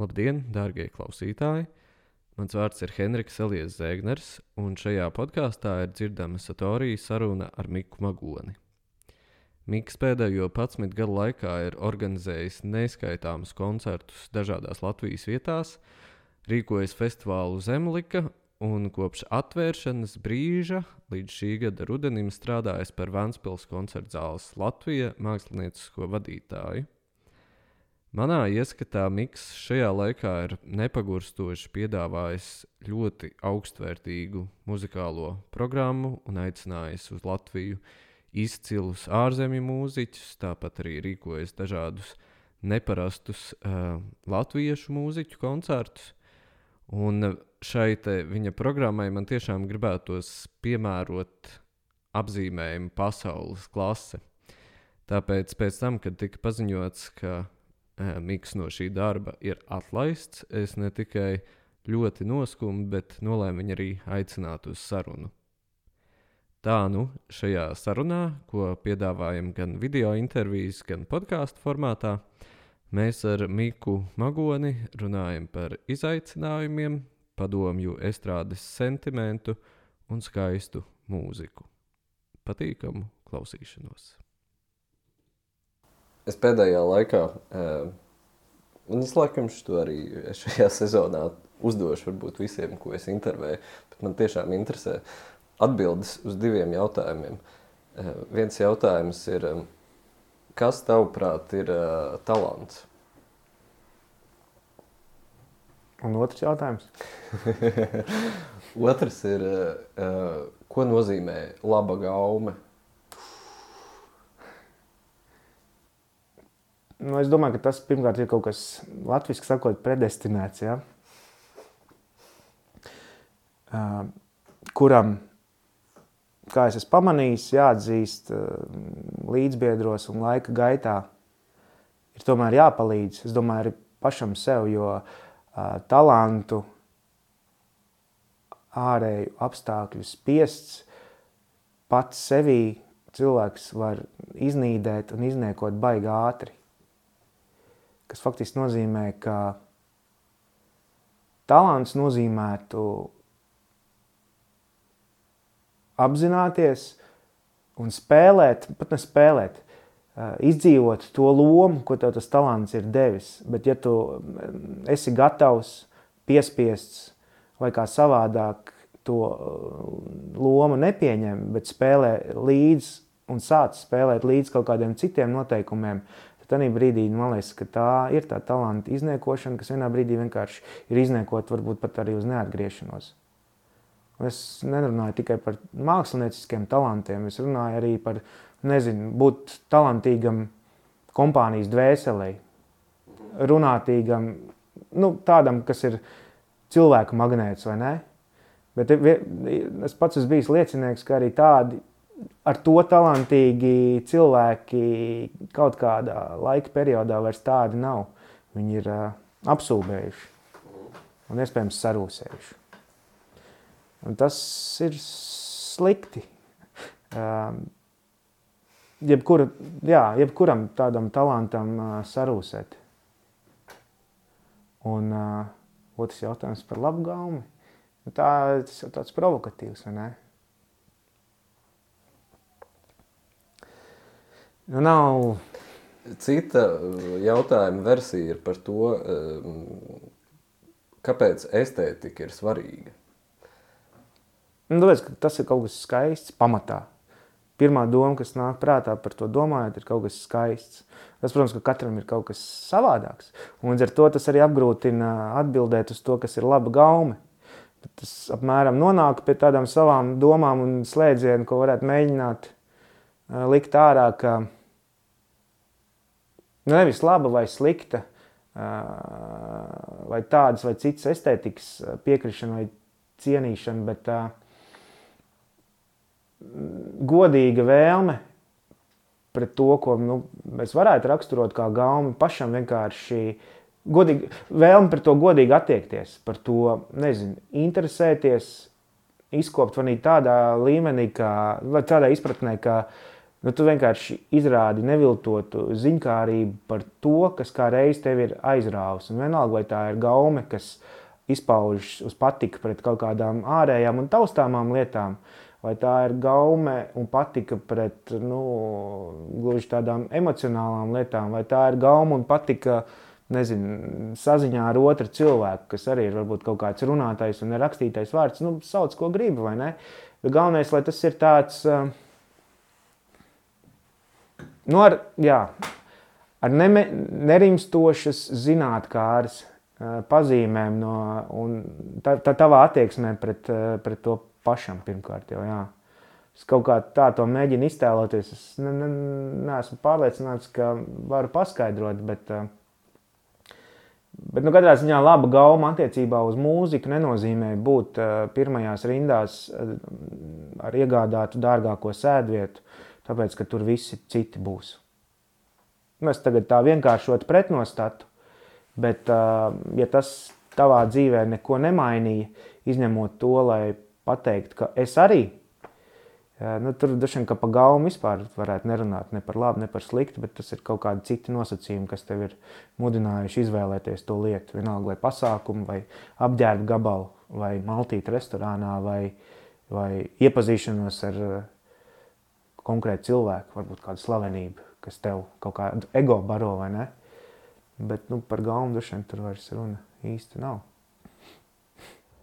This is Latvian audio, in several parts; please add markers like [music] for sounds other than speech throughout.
Labdien, darbie klausītāji! Mans vārds ir Henriks Elijas Zēgners, un šajā podkāstā ir dzirdama Satorija saruna ar Miku Magoni. Mikls pēdējo 11 gadu laikā ir organizējis neskaitāmus koncertus dažādās Latvijas vietās, rīkojis festivālu Zemlika un kopš atvēršanas brīža līdz šī gada rudenim strādājis par Vanspils koncertu zāles Latvijas māksliniecisko vadītāju. Manā ieskatā Miks šajā laikā ir nepagurstoši piedāvājis ļoti augstvērtīgu muzikālo programmu un aicinājis uz Latviju izcilus ārzemju mūziķus, tāpat arī rīkojis dažādus neparastus uh, latviešu mūziķu koncertus. Un šai viņa programmai man tiešām gribētos piemērot apzīmējumu pasaules klase. Tāpēc, pēc tam, kad tika paziņots, ka Miks no šī darba ir atlaists. Es ne tikai ļoti noskumu, bet nolēmu viņu arī aicināt uz sarunu. Tā nu šajā sarunā, ko piedāvājam gan video intervijas, gan podkāstu formātā, mēs ar Miku Magoni runājam par izaicinājumiem, padomju estrādes sentimentu un skaistu mūziku. Patīkamu klausīšanos! Es pēdējā laikā, un es laikam šo arī šajā sezonā uzdošu varbūt visiem, ko es intervēju, bet man tiešām interesē atbildes uz diviem jautājumiem. Viens jautājums ir, kas tavuprāt ir talants? Un otrs jautājums? [laughs] otrs ir, ko nozīmē laba gaume? Nu, es domāju, ka tas pirmkārt ir kaut kas latviešu sakot, predestinēts. Ja? Uh, kuram, kā es esmu pamanījis, jāatzīst uh, līdzbiedros un laika gaitā, ir tomēr jāpalīdz. Es domāju, arī pašam sev, jo uh, talantu, ārēju apstākļu spiests pats sevī cilvēks var iznīdēt un izniekot baigi ātri kas faktiski nozīmē, ka talants nozīmētu apzināties un spēlēt, pat ne spēlēt, izdzīvot to lomu, ko tev tas talants ir devis. Bet, ja tu esi gatavs, piespiests vai kā savādāk to lomu nepieņem, bet spēlē līdzi un sāc spēlēt līdz kaut kādiem citiem noteikumiem, Tad brīdī man liekas, ka tā ir tā talanta izniekošana, kas vienā brīdī vienkārši ir izniekota varbūt pat arī uz neatgriešanos. Es nerunāju tikai par mākslinieciskiem talantiem, es runāju arī par, nezinu, būt talantīgam kompānijas dvēselē, runātīgam, nu, tādam, kas ir cilvēku magnēts vai ne. Bet es pats esmu bijis liecinieks, ka arī tādi ar to talantīgi cilvēki kaut kādā laika periodā vairs tādi nav. Viņi ir uh, apsūdzējuši un iespējams sarūsējuši. Un tas ir slikti. Uh, jebkura, jā, jebkuram tādam talantam uh, sarūsēt. Un uh, otrs jautājums par labu gaumi. Nu, tā, tas ir tāds provokatīvs, vai ne? Nu, nav. Cita uh, jautājuma versija ir par to, um, kāpēc estētika ir svarīga. Nu, tāpēc, tas ir kaut kas skaists pamatā. Pirmā doma, kas nāk prātā par to domājot, ir kaut kas skaists. Tas, protams, ka katram ir kaut kas savādāks. Un līdz ar to tas arī apgrūtina atbildēt uz to, kas ir laba gaume. Tas apmēram nonāk pie tādām savām domām un slēdzieniem, ko varētu mēģināt uh, likt ārā, ka Nu, nevis laba vai slikta, vai tādas vai citas estētikas piekrišana vai cienīšana, bet godīga vēlme pret to, ko nu, mēs varētu raksturot kā gaumi, pašam vienkārši godīgi, vēlme par to godīgi attiekties, par to, nezinu, interesēties, izkopt vanī tādā līmenī, kā, tādā izpratnē, ka Nu, tu vienkārši izrādi neviltotu ziņkārību par to, kas kā reiz tev ir aizrāvis. Un vienalga, vai tā ir gaume, kas izpaužas uz patika pret kaut kādām ārējām un taustāmām lietām, vai tā ir gaume un patika pret nu, gluži tādām emocionālām lietām, vai tā ir gaume un patika nezinu, saziņā ar otru cilvēku, kas arī ir varbūt kaut kāds runātais un rakstītais vārds, nu, sauc, ko gribi, vai ne? Bet galvenais, lai tas ir tāds. Uh, nu, ar, jā, ar neme, nerimstošas zinātnēkāras pazīmēm no, un tā, tā tavā attieksmē pret, pret to pašam pirmkārt jau, jā. Es kaut kā tā to mēģinu iztēloties. Es ne, ne, neesmu pārliecināts, ka varu paskaidrot, bet, bet nu, katrā ziņā laba gauma attiecībā uz mūziku nenozīmē būt pirmajās rindās ar iegādātu dārgāko sēdvietu tāpēc, ka tur visi citi būs. Mēs tagad tā vienkāršot pretnostatu, bet ja tas tavā dzīvē neko nemainīja, izņemot to, lai pateikt, ka es arī, nu, tur vien, ka pa gaumu vispār varētu nerunāt ne par labu, ne par sliktu, bet tas ir kaut kādi citi nosacījumi, kas tev ir mudinājuši izvēlēties to lietu. Vienalga vai pasākumu, vai apģērbu gabalu, vai maltīti restorānā, vai, vai iepazīšanos ar konkrēti cilvēki, varbūt kāda slavenība, kas tev kaut kādu ego baro vai ne. Bet nu, par galvu dušiem tur vairs runa īsti nav.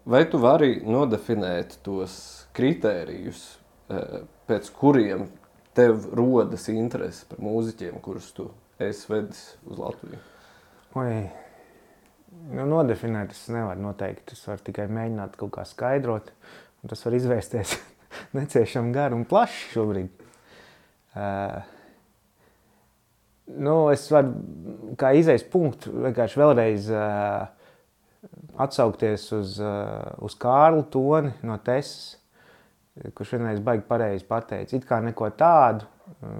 Vai tu vari nodefinēt tos kritērijus, eh, pēc kuriem tev rodas interese par mūziķiem, kurus tu esi vedis uz Latviju? Oi, nu, nodefinēt es nevaru noteikti. Es varu tikai mēģināt kaut kā skaidrot, tas var izvērsties [laughs] neciešam garu un plaši šobrīd. Uh, nu, es varu kā izējas punktu vienkārši vēlreiz uh, atsaukties uz, uh, uz Kārlu Toni no Tesas, kurš vienreiz baigi pareizi pateica, it kā neko tādu,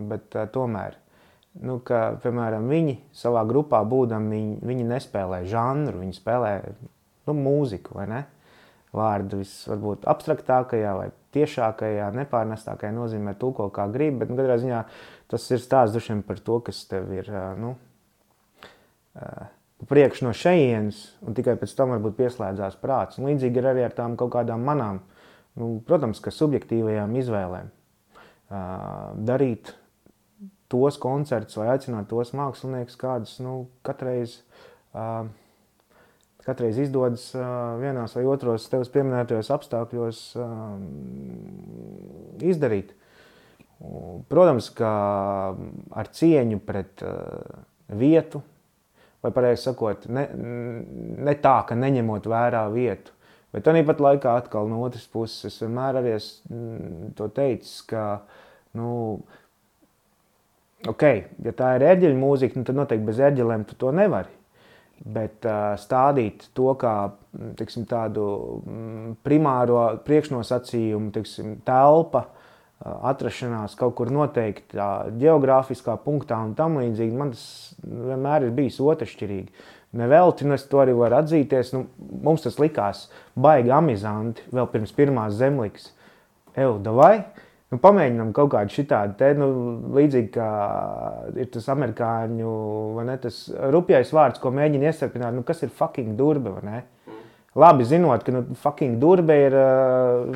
bet uh, tomēr, nu, ka, piemēram, viņi savā grupā būdami, viņi, viņi nespēlē žanru, viņi spēlē nu, mūziku, vai ne? Vārdu vis varbūt abstraktākajā vai tiešākajā, nepārnestākajā nozīmē tulko kā gribi, bet nu, katrā ziņā tas ir stāsts dušiem par to, kas tev ir nu, priekš no šejienes, un tikai pēc tam varbūt pieslēdzās prāts. Un līdzīgi ir arī ar tām kaut kādām manām, nu, protams, ka subjektīvajām izvēlēm. Darīt tos koncertus vai aicināt tos māksliniekus, kādus nu, katreiz uh, katreiz izdodas vienos vai otros tevis pieminētajos apstākļos izdarīt. Protams, ka ar cieņu pret vietu, vai pareizi sakot, ne, ne tā, ka neņemot vērā vietu, bet tāpat laikā atkal no otras puses es vienmēr arī esmu to teicis, ka, nu, ok, ja tā ir ērģeļu mūzika, nu, tad noteikti bez ērģelēm tu to nevari. Bet stādīt to kā tiksim, tādu primāro priekšnosacījumu, tiksim, telpa, atrašanās kaut kur noteiktā geogrāfiskā punktā un tam līdzīgi, man tas vienmēr ir bijis otršķirīgi. Nevelti, un es to arī varu atzīties, nu, mums tas likās baigi amizanti vēl pirms pirmās zemlikas. Euda vai? Nu, pamēģinām kaut kādu šitādu te, nu, līdzīgi kā ir tas amerikāņu, vai ne, tas rupjais vārds, ko mēģina iestarpināt, nu, kas ir fucking durbe, vai ne? Labi zinot, ka, nu, fucking durbe ir,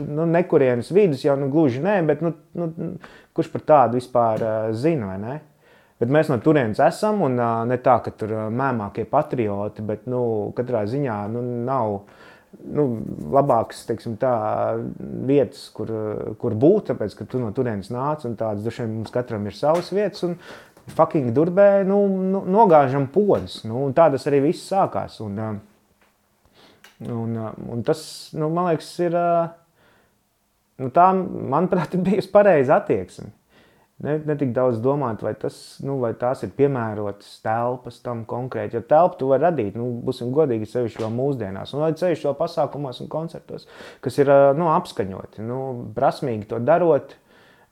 nu, nekurienes vidus, jau, nu, gluži nē, bet, nu, nu, kurš par tādu vispār zina, vai ne? Bet mēs no turienes esam, un ne tā, ka tur mēmākie patrioti, bet, nu, katrā ziņā, nu, nav nu, labākas teiksim, tā, vietas, kur, kur būt, tāpēc ka tu no turienes nāc un tādas dažiem mums katram ir savas vietas. Un, Fucking durbē nu, nu, nogāžam podus. Nu, tā tas arī viss sākās. Un, un, un tas, nu, man liekas, ir. Nu, tā, manuprāt, [laughs] bijusi pareiza attieksme ne, ne tik daudz domāt, vai, tas, nu, vai tās ir piemērotas telpas tam konkrēti. Jo telpu tu vari radīt, nu, būsim godīgi, sevišķi vēl mūsdienās, un sevišķi vēl pasākumos un koncertos, kas ir nu, apskaņoti. Nu, prasmīgi to darot,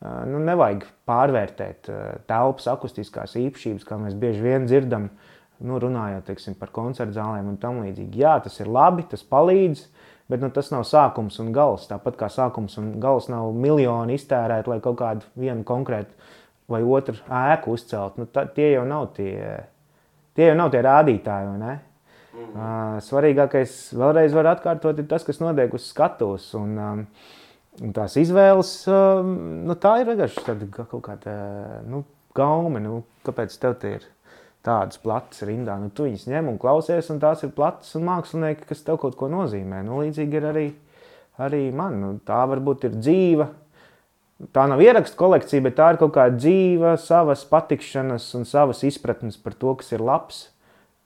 nu, nevajag pārvērtēt telpas akustiskās īpašības, kā mēs bieži vien dzirdam. Nu, runājot teiksim, par koncertu zālēm un tam līdzīgi. Jā, tas ir labi, tas palīdz, Bet nu, tas nav sākums un gals. Tāpat kā sākums un gals nav miljoni iztērēt, lai kaut kādu vienu konkrētu vai otru ēku uzcelt, nu, tā, tie jau tie, tie jau nav tie rādītāji. Mm -hmm. Svarīgākais, vēlreiz var atkārtot, ir tas, kas notiek uz skatuves. Un, um, un tās izvēles, um, nu, tā ir vienkārši kaut kāda nu, gaume. Nu, kāpēc tev tie ir? tādas platas rindā. Nu, tu viņus ņem un klausies, un tās ir platas un mākslinieki, kas tev kaut ko nozīmē. Nu, līdzīgi ir arī, arī man. Nu, tā varbūt ir dzīva tā nav ierakstu kolekcija, bet tā ir kaut kāda dzīva, savas patikšanas un savas izpratnes par to, kas ir labs.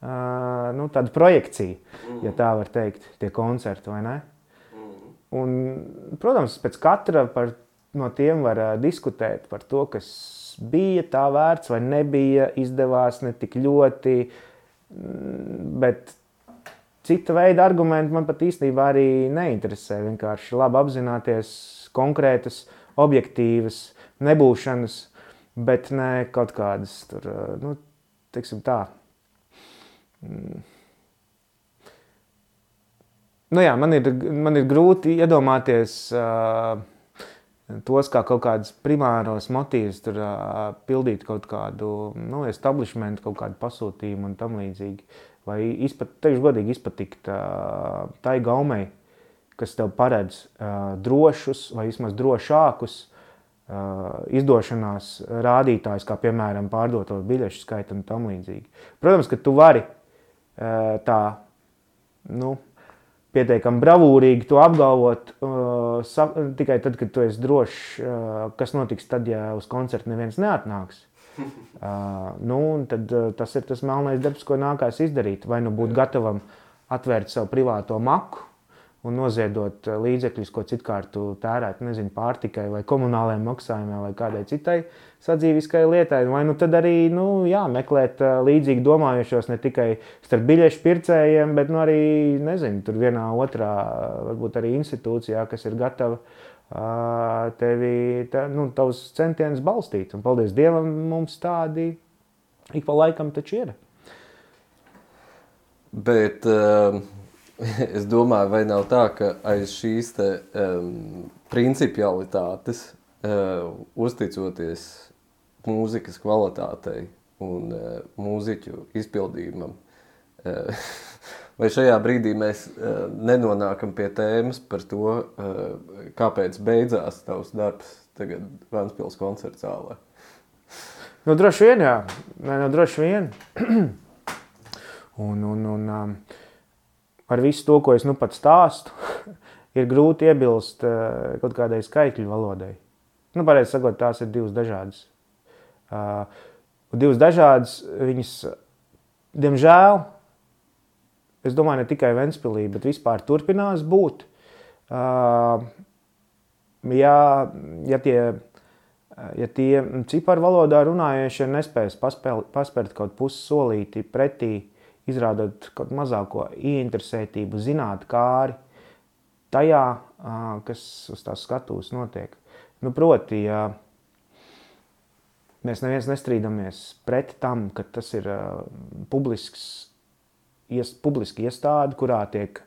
Uh, nu, tāda projekcija, mm. ja tā var teikt, tie koncerti vai ne. Mm. Un, protams, pēc katra par, no tiem var uh, diskutēt par to, kas bija tā vērts vai nebija, izdevās ne tik ļoti. Bet cita veida argumenti man pat īstenībā arī neinteresē. Vienkārši labi apzināties konkrētas uh, objektīvas, nebūšanas, bet ne kaut kādas tur, nu, teiksim tā. Mm. Nu jā, man ir, man ir grūti iedomāties uh, tos kā kaut kādus primāros motīvus, tur uh, pildīt kaut kādu nu, establishment, kaut kādu pasūtījumu un tam līdzīgi. Vai izpat, teikšu godīgi izpatikt uh, tai gaumei, kas tev paredz uh, drošus vai vismaz drošākus uh, izdošanās rādītājus, kā piemēram pārdoto biļešu skaitu un tam līdzīgi. Protams, ka tu vari uh, tā, nu, pietiekami bravūrīgi to apgalvot uh, sa, tikai tad, kad tu esi drošs, uh, kas notiks tad, ja uz koncertu neviens neatnāks. Uh, nu, tad, uh, tas ir tas melnais darbs, ko nākās izdarīt. Vai nu būt gatavam atvērt savu privāto maku, un noziedot eh, līdzekļus, ko citkārt tērētu, nezinu, pārtikai vai komunālajiem maksājumiem vai kādai citai sadzīviskai lietai. Vai nu tad arī nu, jā, meklēt eh, līdzīgi domājušos ne tikai starp biļešu pircējiem, bet nu, arī, nezinu, tur vienā otrā, varbūt arī institūcijā, kas ir gatava tevi, te, nu, tavus centienus balstīt. Un paldies Dievam, mums tādi ik pa laikam taču ir. Bet uh, [laughs] es domāju, vai nav tā, ka aiz šīs te, um, principialitātes, uh, uzticoties mūzikas kvalitātei un uh, mūziķu izpildījumam, uh, [laughs] vai šajā brīdī mēs uh, nenonākam pie tēmas par to, uh, kāpēc beidzās tavs darbs tagad Vanspils koncerta zālē? Nu, droši vien, jā. Nē, nu, droši vien. [clears throat] un, un, un, um, ar visu to, ko es nu pat stāstu, [laughs] ir grūti iebilst uh, kaut kādai skaitļu valodai. Nu, pareizi sakot, tās ir divas dažādas. Uh, divas dažādas, viņas, diemžēl, es domāju, ne tikai Ventspilī, bet vispār turpinās būt. Uh, ja, ja tie, ja tie ciparu valodā runājošie nespēs paspēl, paspērt kaut pusi solīti pretī izrādot kaut mazāko ieinteresētību, zināt kāri tajā, kas uz tās skatuves notiek. Nu, proti, ja mēs neviens nestrīdamies pret tam, ka tas ir publisks, ies, publiski iestāde, kurā tiek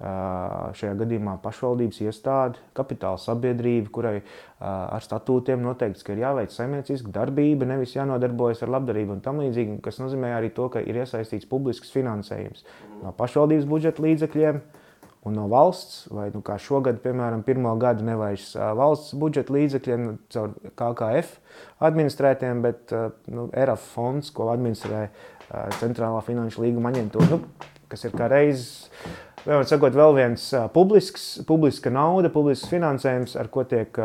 šajā gadījumā pašvaldības iestāde, kapitāla sabiedrība, kurai ar statūtiem noteikts, ka ir jāveic saimnieciska darbība, nevis jānodarbojas ar labdarību un tam līdzīgi, kas nozīmē arī to, ka ir iesaistīts publisks finansējums no pašvaldības budžeta līdzekļiem un no valsts, vai nu kā šogad, piemēram, pirmo gadu nevairs valsts budžeta līdzekļiem caur KKF administrētiem, bet nu, ERAF fonds, ko administrē Centrālā finanšu līguma aģentūra, nu, kas ir kā reizes sakot, vēl viens publisks, publiska nauda, publisks finansējums, ar ko tiek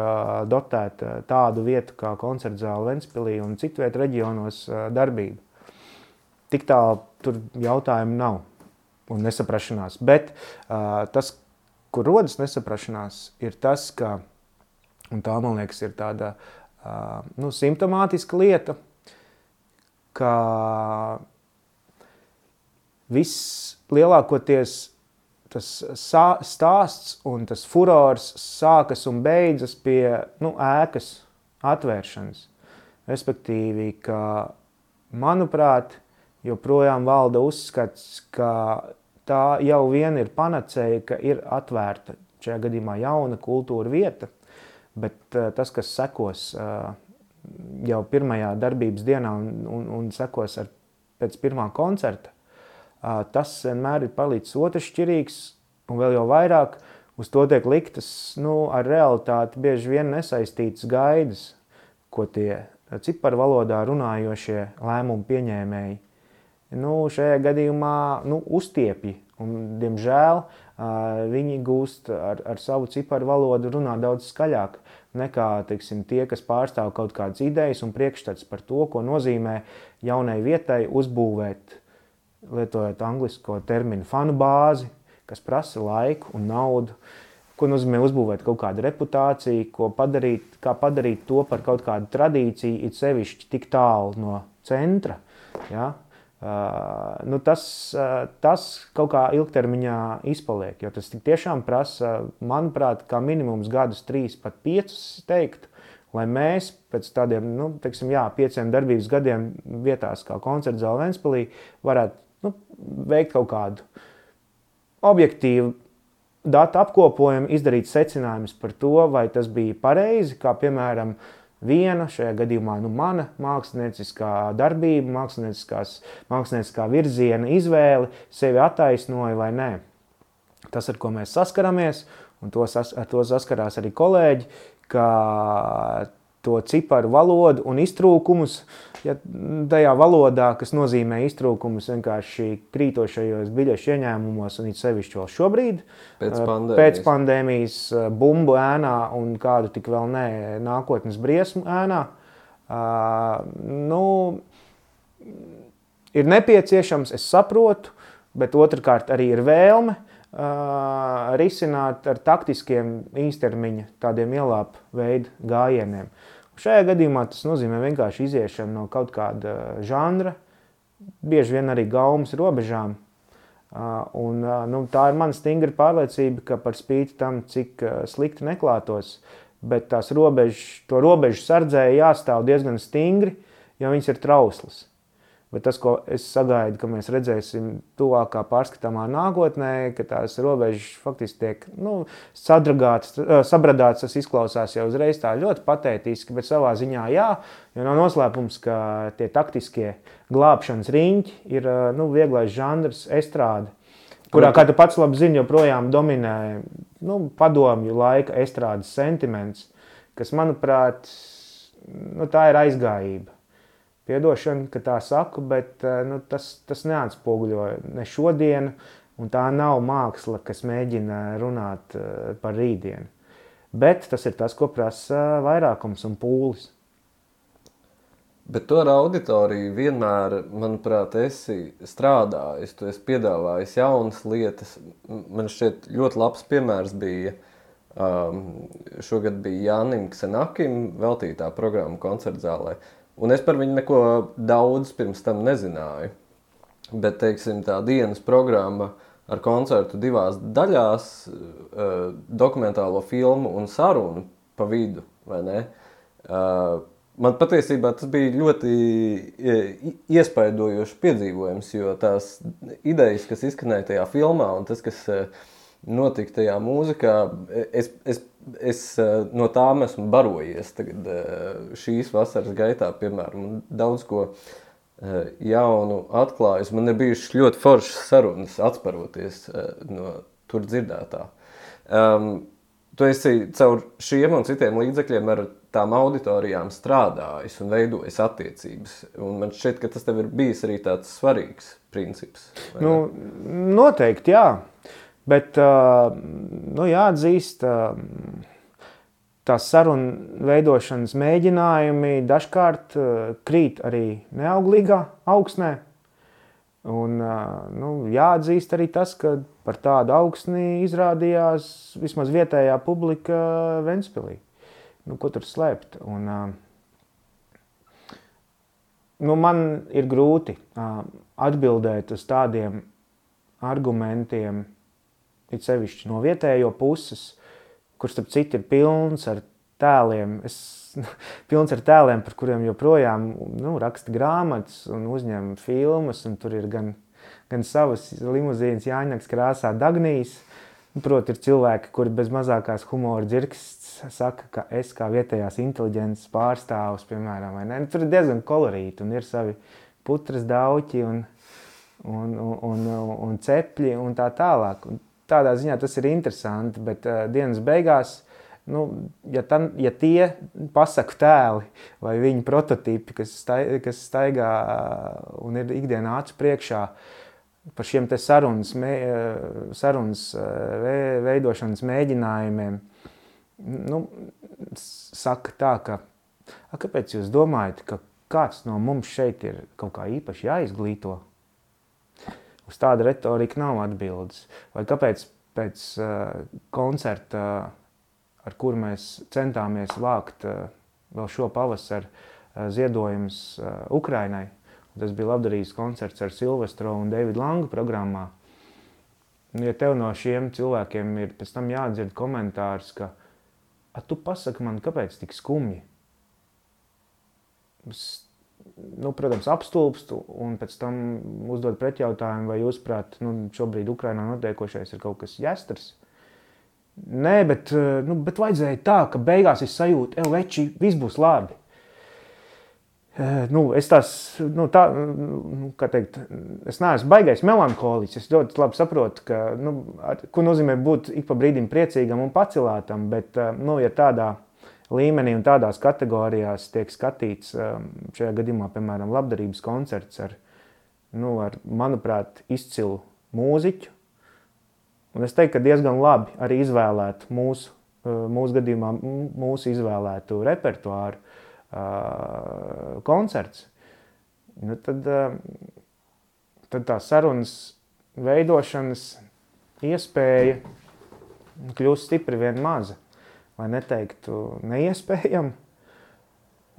dotēta tādu vietu kā koncerta zāle Ventspilī un citu vietu reģionos darbība. Tik tālu tur jautājumu nav un nesaprašanās. Bet tas, kur rodas nesaprašanās, ir tas, ka, tā man liekas, ir tāda nu, simptomātiska lieta, ka viss lielākoties tas stāsts un tas furors sākas un beidzas pie nu, ēkas atvēršanas. Respektīvi, ka, manuprāt, joprojām valda uzskats, ka tā jau vien ir panacēja, ka ir atvērta šajā gadījumā jauna kultūra vieta, bet tas, kas sekos jau pirmajā darbības dienā un, un, un sekos ar, pēc pirmā koncerta, tas vienmēr ir palicis otršķirīgs un vēl jau vairāk uz to tiek liktas nu, ar realitāti bieži vien nesaistītas gaidas, ko tie ciparu valodā runājošie lēmumu pieņēmēji nu, šajā gadījumā nu, uztiepji. Un, diemžēl viņi gūst ar, ar savu ciparu valodu runā daudz skaļāk nekā teiksim, tie, kas pārstāv kaut kādas idejas un priekšstats par to, ko nozīmē jaunai vietai uzbūvēt, lietojot anglisko terminu fanu bāzi, kas prasa laiku un naudu. Ko nozīmē uzbūvēt kaut kādu reputāciju, ko padarīt, kā padarīt to par kaut kādu tradīciju, it sevišķi tik tālu no centra. Ja? Uh, nu tas, uh, tas kaut kā ilgtermiņā izpaliek. Jo tas tiešām prasa, manuprāt, kā minimums gadus, trīs, pat piecus teikt, lai mēs pēc tādiem nu, teiksim, jā, pieciem darbības gadiem vietās, kā koncerta zāle Vēnspēlī, varētu nu, veikt kaut kādu objektīvu datu apkopojumu, izdarīt secinājumus par to, vai tas bija pareizi, kā piemēram, viena, šajā gadījumā nu, mana mākslinieckā darbība, mākslinieckā virziena izvēle sevi attaisnoja vai nē. Tas, ar ko mēs saskaramies, un to sas, ar to saskarās arī kolēģi, ka to ciparu valodu un iztrūkumus, ja tajā valodā, kas nozīmē iztrūkumus vienkārši krītošajos biļešu ieņēmumos, un it sevišķi vēl šobrīd, pēc pandēmijas, pēc pandēmijas bumbu ēnā un kādu tik vēl nē, nākotnes briesmu ēnā, nu, ir nepieciešams, es saprotu, bet otrkārt arī ir vēlme uh, risināt ar taktiskiem īstermiņa tādiem ielāpu veidu gājieniem. Šajā gadījumā tas nozīmē vienkārši iziešanu no kaut kāda žanra, bieži vien arī gaumas robežām. Un, nu, tā ir mana stingra pārliecība, ka par spīti tam, cik slikti neklātos, bet tās robežas, to robežu sardzēji jāstāv diezgan stingri, jo viņas ir trauslas. Bet tas, ko es sagaidu, ka mēs redzēsim tuvākā pārskatāmā nākotnē, ka tās robežas faktiski tiek nu, eh, sabradātas, tas izklausās jau uzreiz tā ļoti patētiski, bet savā ziņā jā, jo nav noslēpums, ka tie taktiskie glābšanas riņķi ir eh, nu, vieglais žanrs, estrāde, kurā, kā tu pats labi zini, joprojām dominē nu, padomju laika estrādes sentiments, kas, manuprāt, nu, tā ir aizgājība. Piedošana, ka tā saku, bet eh, nu, tas, tas neatspoguļo ne šodienu, un tā nav māksla, kas mēģina runāt eh, par rītdienu. Bet tas ir tas, ko prasa vairākums un pūlis. Bet to ar auditoriju vienmēr, manuprāt, esi strādājis. Tu esi piedāvājis jaunas lietas. Man šķiet, ļoti labs piemērs bija. Um, šogad bija Jānis Senakim veltītā programma koncertzālē. Un es par viņu neko daudz pirms tam nezināju. Bet, teiksim, tā dienas programma ar koncertu divās daļās, uh, dokumentālo filmu un sarunu pa vidu, vai ne? Uh, man patiesībā tas bija ļoti iespaidojošs piedzīvojums, jo tās idejas, kas izskanēja tajā filmā un tas, kas notika tajā mūzikā, es, es es eh, no tām esmu barojies tagad, eh, šīs vasaras gaitā, piemēram, daudz ko eh, jaunu atklājis. Man ir bijušas ļoti foršas sarunas, atparoties no tur dzirdētā. Um, tu esi caur šiem un citiem līdzekļiem ar tām auditorijām strādājis un veidojis attiecības. Un man šķiet, ka tas tev ir bijis arī tāds svarīgs princips. Nu, noteikti, jā. Bet nu, jāatzīst, tās sarunu veidošanas mēģinājumi dažkārt krīt arī neauglīgā augsnē. Un, nu, jāatzīst arī tas, ka par tādu augsni izrādījās vismaz vietējā publika Ventspīlī. Nu, ko tur slēpt? Un, nu, man ir grūti atbildēt uz tādiem argumentiem, it sevišķi no vietējo puses, kurš starp citu ir pilns ar tēliem. Es, [laughs] pilns ar tēliem, par kuriem joprojām nu, raksta grāmatas un uzņem filmas. Un tur ir gan, gan savas limuzīnas, Jāņakas krāsā, Dagnijas. Protams, ir cilvēki, kuri bez mazākās humora dzirkstas saka, ka es kā vietējās inteliģences pārstāvis, piemēram, ne, nu, tur ir diezgan kolorīti un ir savi putras dauķi un, un, un, un, un cepļi un tā tālāk. Un tādā ziņā tas ir interesanti, bet uh, dienas beigās nu, ja, tan, ja tie pasaku tēli vai viņu prototipi, kas, stai, kas staigā un ir ikdienā acu priekšā, par šiem sarunas, mē, sarunas veidošanas mēģinājumiem, nu, saka tā, ka a, kāpēc jūs domājat, ka kāds no mums šeit ir kaut kā īpaši jāizglīto? Uz tādu retoriku nav atbildes. Vai kāpēc pēc uh, koncerta, ar kuru mēs centāmies vākt uh, vēl šo pavasaru uh, ziedojumus uh, Ukrainai, Tas bija labdarības koncerts ar Silvestro un Davidu Langu programmā. Ja tev no šiem cilvēkiem ir pēc tam jādzird komentārs, ka tu pasaki man, kāpēc tik skumji? Es, nu, protams, apstulbstu un pēc tam uzdod pretjautājumu, vai jūs prāt, nu, šobrīd Ukrainā notiekošais ir kaut kas jāstars. Nē, bet, nu, bet vajadzēja tā, ka beigās es sajūtu, ej, veči, viss būs labi. Eh, nu, es tās, nu, tā, nu, teikt, es neesmu baigais melanholiķis. Es ļoti labi saprotu, ka, nu, ar, ko nozīmē būt ik pa brīdim priecīgam un pacelātam. Bet, eh, nu, ja tādā līmenī un tādās kategorijās tiek skatīts, eh, šajā gadījumā, piemēram, labdarības koncerts ar, nu, ar manuprāt, izcilu mūziķu, un es teiktu, ka diezgan labi arī izvēlētu mūsu, mūsu gadījumā, mūsu izvēlētu repertuāru uh, koncerts, nu tad, uh, tad tā sarunas veidošanas iespēja kļūst stipri vien maza, vai neteiktu neiespējama.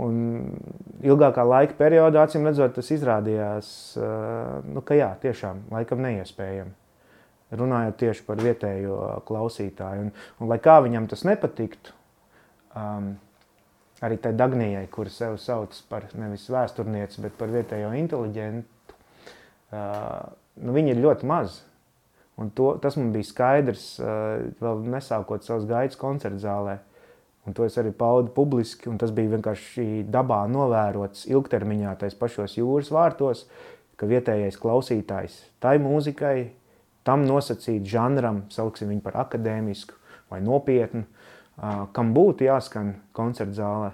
Un ilgākā laika periodā, acīm redzot, tas izrādījās, nu, ka jā, tiešām laikam neiespējami. Runājot tieši par vietējo klausītāju. Un, un lai kā viņam tas nepatiktu, um, arī tai Dagnijai, kur sev sauc par nevis vēsturnieci, bet par vietējo inteliģentu, uh, nu, viņi ir ļoti mazi. Un to, tas man bija skaidrs, uh, vēl nesākot savus gaitas koncertu zālē. Un to es arī paudu publiski, un tas bija vienkārši dabā novērots ilgtermiņā, tais pašos jūras vārtos, ka vietējais klausītājs tai mūzikai, tam nosacīt žanram, sauksim viņu par akadēmisku vai nopietnu, kam būtu jāskan koncerta zālē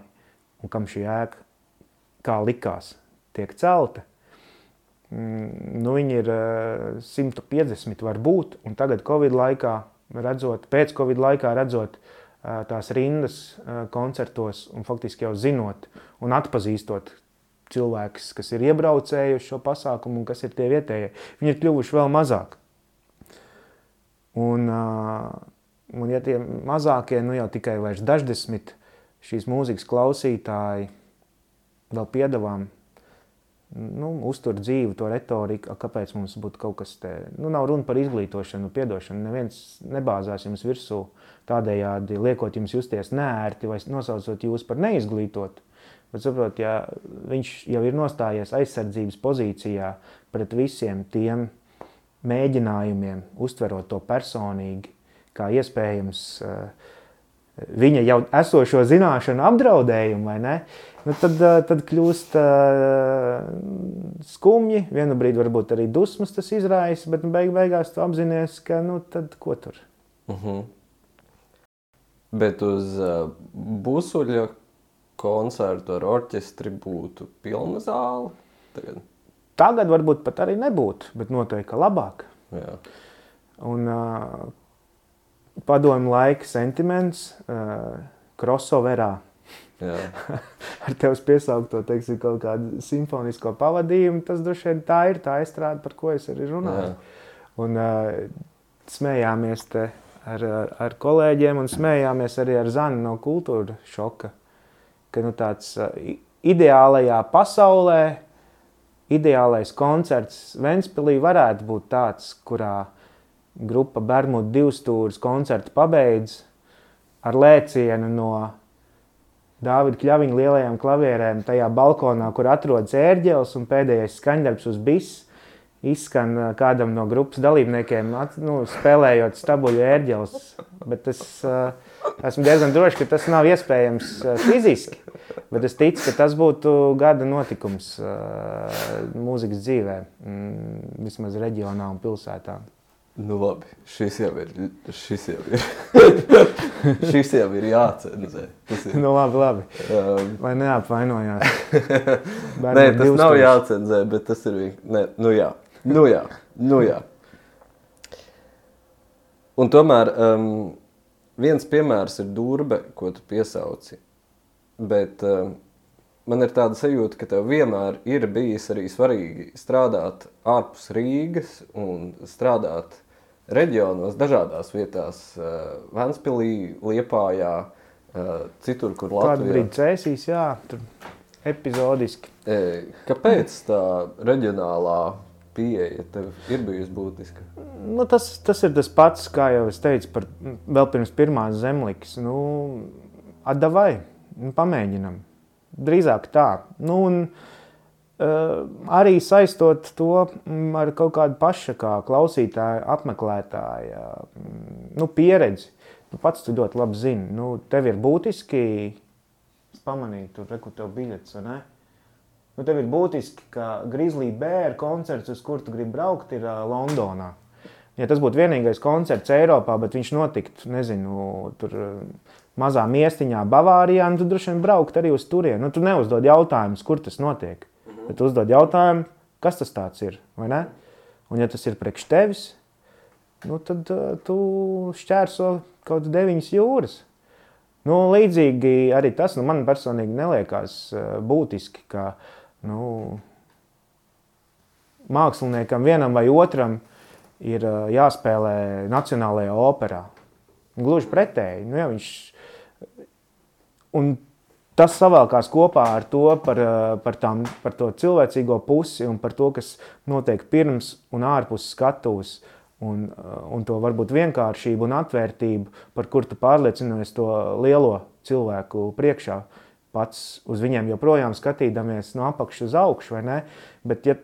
un kam šī ēka, kā likās, tiek celta. Mm, nu, viņi ir 150 varbūt, un tagad Covid laikā redzot, pēc Covid laikā redzot tās rindas koncertos un faktiski jau zinot un atpazīstot cilvēkus, kas ir iebraucējuši šo pasākumu un kas ir tie vietējie, viņi ir kļuvuši vēl mazāk. Un, Un, ja tie mazākie, nu jau tikai daždesmit šīs mūzikas klausītāji vēl piedāvām nu, uztur dzīvu to retoriku, kāpēc mums būtu kaut kas tāds. Nu, nav runa par izglītošanu, piedošanu. Neviens nebāzās jums virsū tādējādi, liekot jums justies nērti vai nosaucot jūs par neizglītotu. Bet, saprot, ja viņš jau ir nostājies aizsardzības pozīcijā pret visiem tiem mēģinājumiem, uztverot to personīgi, kā iespējams eh, viņa jau esošo zināšanu apdraudējumu, vai ne? Nu, tad, eh, tad kļūst uh, skumji, vienu brīdi varbūt arī dusmas tas izraisa, bet nu, beig beigās tu apzinājies, ka nu, tad ko tur. Uh mhm. -huh. Bet uz uh, busuļa koncertu ar orķestri būtu pilna zāle? Tagad, Tagad varbūt pat arī nebūtu, bet noteikti labāk. Jā. Un, uh, padomju laika sentiments, uh, crossoverā. [laughs] Ar tevis piesaukto teiksim, kaut kādu simfonisko pavadījumu, tas droši vien tā ir tā izstrāde, par ko es arī runāju. Jā. Un uh, smējāmies te ar, ar, ar kolēģiem un smējāmies arī ar Zanu no kultūra šoka. Ka nu, tāds uh, ideālajā pasaulē, ideālais koncerts Ventspilī varētu būt tāds, kurā grupa Bermuda divstūris koncertu pabeidz ar lēcienu no Dāvida Kļaviņa lielajām klavierēm tajā balkonā, kur atrodas ērģeles un pēdējais skaņdarbs uz bis, izskan kādam no grupas dalībniekiem, nu, spēlējot stabuļu ērģeles. Bet es uh, esmu diezgan drošs, ka tas nav iespējams uh, fiziski. Bet es ticu, ka tas būtu gada notikums uh, mūzikas dzīvē, mm, vismaz reģionā un pilsētā. Nu, labi, šis jau ir. Šis jau ir, [laughs] šis jau ir jācenzē. Ir. Nu, labi, labi. Um, Lai neapvainojās. [laughs] Nē, tas nav jācenzē, bet tas ir vienkārši. Nu, jā, nu, jā. Nu, jā. Un tomēr um, viens piemērs ir durbe, ko tu piesauci. Bet um, man ir tāda sajūta, ka tev vienmēr ir bijis arī svarīgi strādāt ārpus Rīgas un strādāt reģionos, dažādās vietās, uh, Vēnspilī, Liepājā, uh, citur, kur Kādu Latvijā. brīdi cēsīs, jā, tur epizodiski. E, Kāpēc tā reģionālā pieeja tev ir bijusi būtiska? Nu, tas, tas ir tas pats, kā jau es teicu, par, vēl pirms pirmās zemlikas. Nu, atdavai, nu, pamēģinam. Drīzāk tā. Nu, un, uh, arī saistot to mm, ar kaut kādu pašu kā klausītāju, apmeklētāju mm, nu, pieredzi. Nu, pats tu ļoti labi zini. Nu, tev ir būtiski pamanīt, tur reku tev biļets, vai ne? Nu, tev ir būtiski, ka Grizzly Bear koncerts, uz kuru tu gribi braukt, ir uh, Londonā. Ja tas būtu vienīgais koncerts Eiropā, bet viņš notiktu, nezinu, tur uh, mazā miestiņā, Bavārijā, nu, tad droši vien braukt arī uz turieni. Nu, tu neuzdod jautājumus, kur tas notiek. Bet tu uzdod jautājumu, kas tas ir? Un ja tas ir priekš tevis, nu, tad uh, tu šķērso kaut deviņas jūras. Nu, līdzīgi arī tas nu, man personīgi neliekās uh, būtiski, ka nu, māksliniekam vienam vai otram ir uh, jāspēlē Nacionālajā operā. Gluži pretēji. Nu, ja viņš... Un tas savalkās kopā ar to par, uh, par, tām, par to cilvēcīgo pusi un par to, kas notiek pirms un ārpus skatuves. Un, uh, un to varbūt vienkāršību un atvērtību, par kur tu pārliecinies to lielo cilvēku priekšā. Pats uz viņiem joprojām skatīdamies no apakšas uz augšu, vai ne? Bet, ja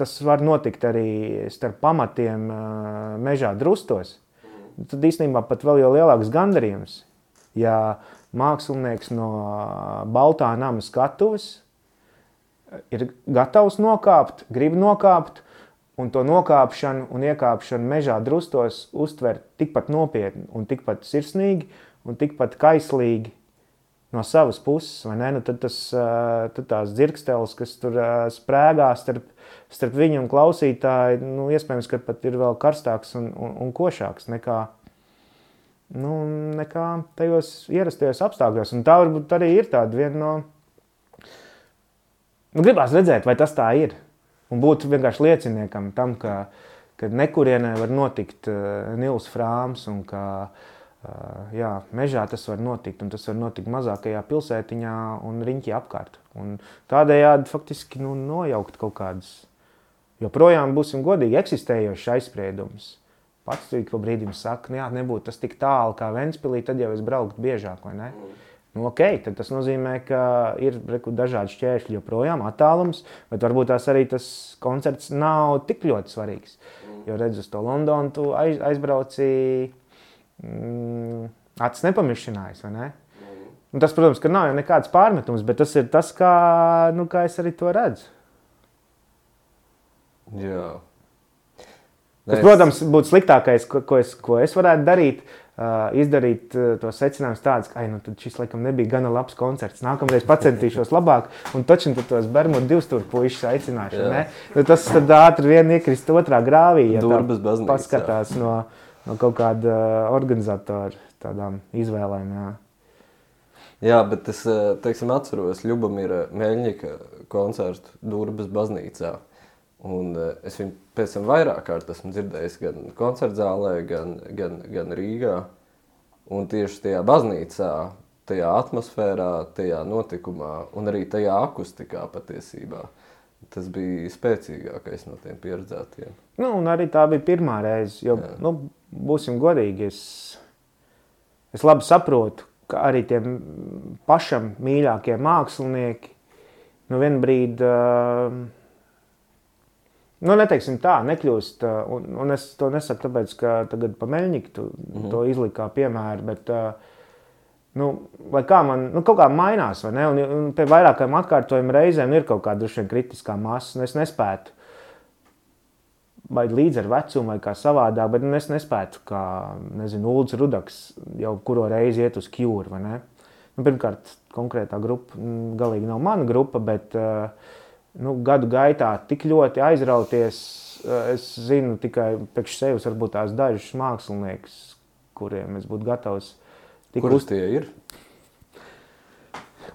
tas var notikt arī starp pamatiem mežā drustos, tad īstenībā pat vēl lielāks gandarījums. Ja mākslinieks no Baltā nama skatuves ir gatavs nokāpt, grib nokāpt, un to nokāpšanu un iekāpšanu mežā drustos uztver tikpat nopietni un tikpat sirsnīgi un tikpat kaislīgi no savas puses, vai ne? Nu, tad, tas, tad tās dzirksteles, kas tur uh, sprēgā starp, starp viņu un klausītāju, nu, iespējams, ka pat ir vēl karstāks un, un, un košāks nekā, nu, nekā tajos ierastajos apstākļos. Un tā varbūt arī ir tāda viena no... Nu, gribās redzēt, vai tas tā ir. Un būt vienkārši lieciniekam tam, ka, ka nekurienē var notikt uh, Nils Frāms un ka uh, jā, mežā tas var notikt. Un tas var notikt mazākajā pilsētiņā un riņķī apkārt. Un tādējādi faktiski nu, nojaukt kaut kādas, joprojām būsim godīgi, eksistējošas aizspriedumus. Pats tur ik pa brīdim saka, jā, nebūtu tas tik tālu kā Ventspilī, tad jau es brauktu biežāk, vai ne? Mm. Nu, ok, tad tas nozīmē, ka ir reku, dažādi šķēršļi joprojām, attālums, bet varbūt tās arī tas koncerts nav tik ļoti svarīgs. Jo redz uz to Londonu, tu aiz, aizbrauci, mm, acis nepamišķinājis, vai ne? Un tas, protams, ka nav jau nekāds pārmetums, bet tas ir tas, kā, nu, kā es arī to redzu. Jā. Tas, protams, būtu sliktākais, ko, ko, es, ko es varētu darīt. Uh, izdarīt uh, tos secinājumus tādus, ka nu, šis laikam nebija gana labs koncerts. Nākamreiz pacentīšos labāk, un taču nu, tos Bermudu divstūru puikas aicināšu. Nu, tas tad ātri vien iekrist otrā grāvī, ja baznīca, paskatās no, no kaut kāda uh, organizatora tādām izvēlēm. Jā. Jā, bet es teiksim, atceros Ljubamira Meļņika koncertu Durbas baznīcā. Un es viņu pēc tam vairāk kārt esmu dzirdējis gan koncertzālē, gan, gan, gan Rīgā. Un tieši tajā baznīcā, tajā atmosfērā, tajā notikumā un arī tajā akustikā patiesībā. Tas bija spēcīgākais no tiem pieredzētiem. Nu, un arī tā bija pirmā reize. Jo, Jā. nu, būsim godīgi, es, es labi saprotu, ka arī tiem pašam mīļākie mākslinieki nu, vienā brīdī uh, Nu, neteiksim tā, nekļūst. Un, un es to nesaku tāpēc, ka tagad pa meļņiku tu mm -hmm. to izlika kā piemēru. Bet, nu, lai kā man nu, kaut kā mainās, vai ne? Un, un pie vairākiem atkārtojumiem reizēm ir kaut kāda kritiskā masa, un es nespētu. Vai līdz ar vecumu, vai kā savādāk, bet nu, es nespētu, kā nezinu, Ulrichs Rudaks jau kuru reizi iet uz kjūru. Nu, pirmkārt, konkrētā grupa galīgi nav mana grupa, bet uh, nu, gadu gaitā tik ļoti aizrauties. Eh, es zinu tikai priekš sevis, varbūt tās dažas māksliniekus, kuriem es būtu gatavs. Kurus tie ir?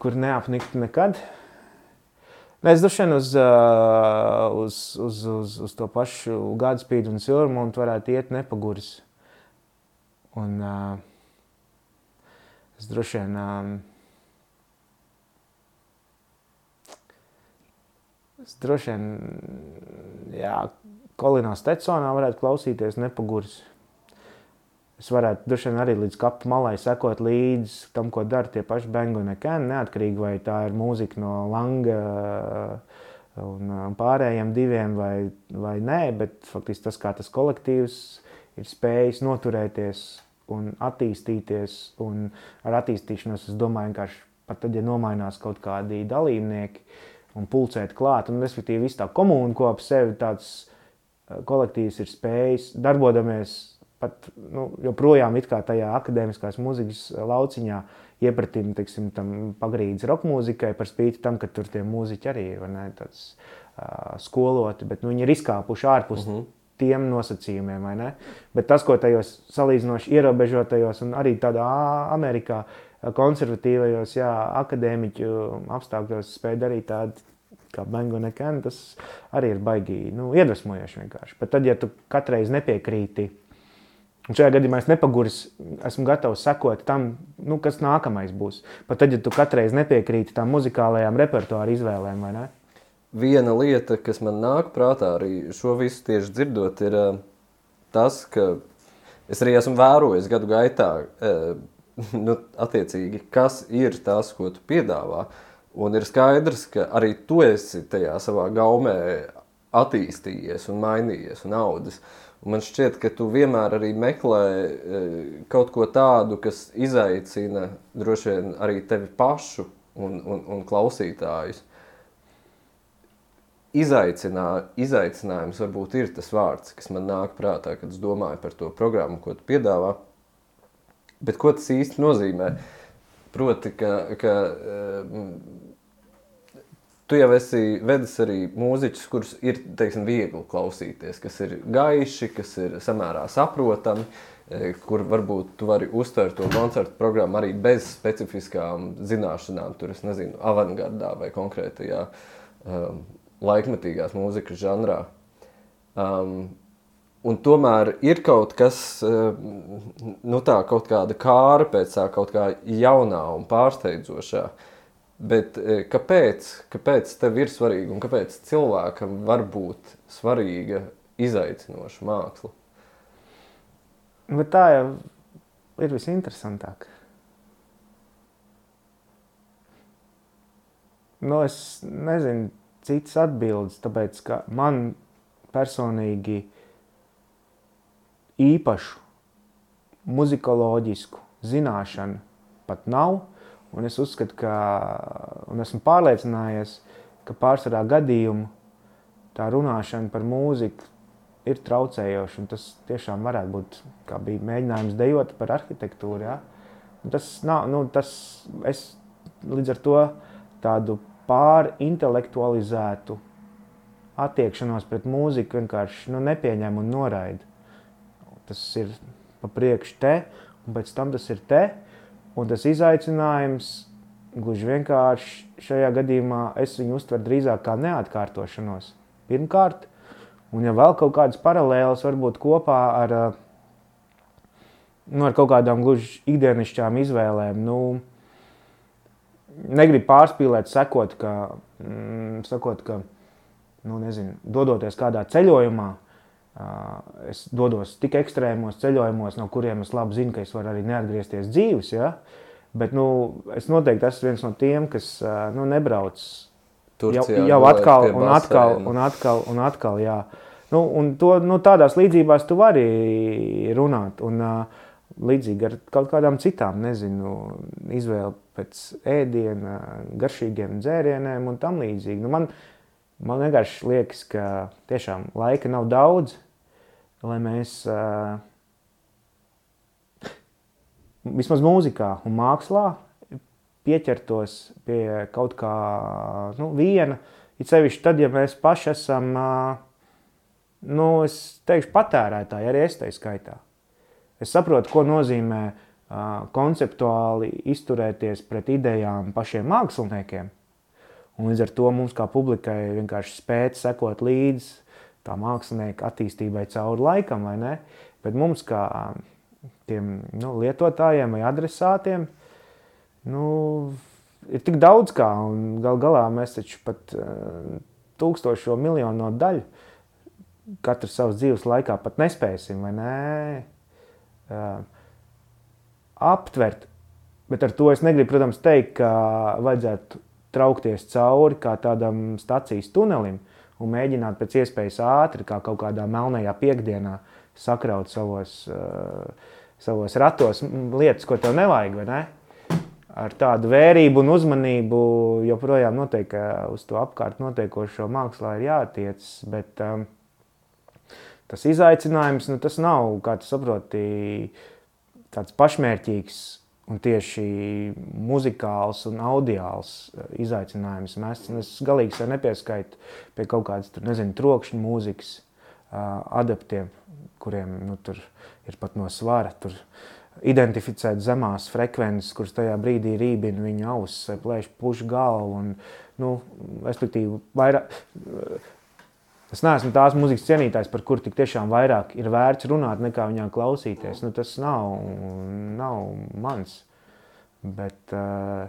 Kur neapnikt nekad. Es droši vien uz, uz, uz, uz, uz to pašu Godspeed un Silvermont varētu iet nepaguris. Un uh, es droši vien uh, Es droši vien, jā, Kolinā Stetsonā varētu klausīties nepaguris. Es varētu droši vien arī līdz kapu malai sekot līdzi tam, ko dara tie paši Bengu un Ken, neatkarīgi vai tā ir mūzika no Langa uh, un uh, pārējiem diviem vai, vai nē, bet faktiski tas, kā tas kolektīvs ir spējis noturēties un attīstīties, un ar attīstīšanos es domāju vienkārši pat tad, ja nomainās kaut kādi dalībnieki, un pulcēt klāt. Un, respektīvi, viss tā komūna, ko ap sevi tāds eh, kolektīvs ir spējis darboties pat nu, joprojām tajā akadēmiskās mūzikas lauciņā, iepratīm teiksim, tam pagrīdes roka mūzikai, par spīti tam, ka tur tie mūziķi arī ir ne, tāds, uh, skoloti, bet nu, viņi ir izkāpuši ārpus. Uh mhm. -huh. Tiem nosacījumiem, bet tas, ko tajos salīdzinoši ierobežotajos, un arī tādā Amerikā, konservatīvajos, jā, akadēmiķu apstākļos spēja darīt tādu kā Bengu nekādu, tas arī ir baigi nu, iedvesmojoši vienkārši. Bet tad, ja tu katreiz nepiekrīti, un šajā gadījumā es nepaguris, esmu gatavs sekot tam, nu, kas nākamais būs. Pat tad, ja tu katreiz nepiekrīti tām muzikālajām repertuāra izvēlēm, vai ne? Viena lieta, kas man nāk prātā arī šo visu tieši dzirdot, ir uh, tas, ka es arī esmu vērojis gadu gaitā, uh, [laughs] nu, attiecīgi, kas ir tas, ko tu piedāvā. Un ir skaidrs, ka arī tu esi tajā savā gaumē attīstījies un mainījies un audzis. Un man šķiet, ka tu vienmēr arī meklē e, kaut ko tādu, kas izaicina droši vien arī tevi pašu un, un, un klausītājus. Izaicinā, izaicinājums varbūt ir tas vārds, kas man nāk prātā, kad es domāju par to programmu, ko tu piedāvā. Bet ko tas īsti nozīmē? Proti, ka, ka um, tu jau esi vedis arī mūziķus, kurus ir teiksim, viegli klausīties, kas ir gaiši, kas ir samērā saprotami, eh, kur varbūt tu vari uztvert to koncertu programmu arī bez specifiskām zināšanām, tur es nezinu, avangardā vai konkrētajā um, laikmetīgās mūzikas žanrā. Um, Un tomēr ir kaut kas, eh, nu tā, kaut kāda kāra pēc tā, kaut kā jaunā un pārsteidzošā. Bet eh, kāpēc, kāpēc tev ir svarīgi un kāpēc cilvēkam var būt svarīga izaicinoša māksla? Bet tā jau ir visinteresantāk. Nu, es nezinu citas atbildes, tāpēc ka man personīgi īpašu muzikoloģisku zināšanu pat nav. Un es uzskatu, ka, un esmu pārliecinājies, ka pārsvarā gadījumu tā runāšana par mūziku ir traucējoša. Tas tiešām varētu būt, kā bija mēģinājums dejot par arhitektūru. Ja? Un tas nav, nu, tas es līdz ar to tādu pārintelektualizētu attiekšanos pret mūziku vienkārši nu, nepieņem un noraida tas ir pa priekšu te, un pēc tam tas ir te. Un tas izaicinājums gluži vienkārši šajā gadījumā es viņu uztveru drīzāk kā neatkārtošanos. Pirmkārt, un ja vēl kaut kādas paralēlas varbūt kopā ar, nu, ar kaut kādām gluži ikdienišķām izvēlēm, nu, negribu pārspīlēt, sakot, ka, mm, sakot, ka nu, nezinu, dodoties kādā ceļojumā, es dodos tik ekstrēmos ceļojumos, no kuriem es labi zinu, ka es varu arī neatgriezties dzīves. Ja? Bet nu, es noteikti esmu viens no tiem, kas nu, nebrauc Turcijā jau, jau atkal un atkal un atkal un atkal. Jā. Nu, un to, nu, tādās līdzībās tu vari runāt. Un, līdzīgi ar kaut kādām citām, nezinu, izvēli pēc ēdiena, garšīgiem dzērieniem un tam līdzīgi. Nu, man, man vienkārši liekas, ka tiešām laika nav daudz, lai mēs uh, vismaz mūzikā un mākslā pieķertos pie kaut kā nu, viena. It sevišķi tad, ja mēs paši esam, uh, nu, es teikšu, patērētāji, arī es tai skaitā. Es saprotu, ko nozīmē uh, konceptuāli izturēties pret idejām pašiem māksliniekiem. Un līdz ar to mums, kā publikai, vienkārši spēt sekot līdzi tā mākslinieka attīstībai cauri laikam, vai ne? Bet mums, kā tiem nu, lietotājiem vai adresātiem, nu, ir tik daudz kā, un gal galā mēs taču pat uh, tūkstošo miljonu daļu katru savas dzīves laikā pat nespēsim, vai ne? Uh, aptvert. Bet ar to es negribu, protams, teikt, ka vajadzētu traukties cauri kā tādam stācijas tunelim un mēģināt pēc iespējas ātri, kā kaut kādā melnajā piekdienā, sakraut savos, uh, savos ratos lietas, ko tev nevajag. Ne? Ar tādu vērību un uzmanību joprojām noteikti uz to apkārt notiekošo mākslā ir jātiec. Bet, um, tas izaicinājums, nu, tas nav, kā tu saproti, tāds pašmērķīgs un tieši muzikāls un audiāls izaicinājums. Mēs, es galīgi sev nepieskaitu pie kaut kādas, tur, nezinu, trokšņa mūzikas uh, adaptiem, kuriem nu, tur ir pat no svara. Tur, identificēt zemās frekvences, kuras tajā brīdī rībina viņa auss, plēš pušu galvu. Un, nu, respektīvi, vairāk, Es neesmu tās mūzikas cienītājs, par kuru tik tiešām vairāk ir vērts runāt, nekā viņā klausīties. Nu, tas nav, nav mans. Bet, uh,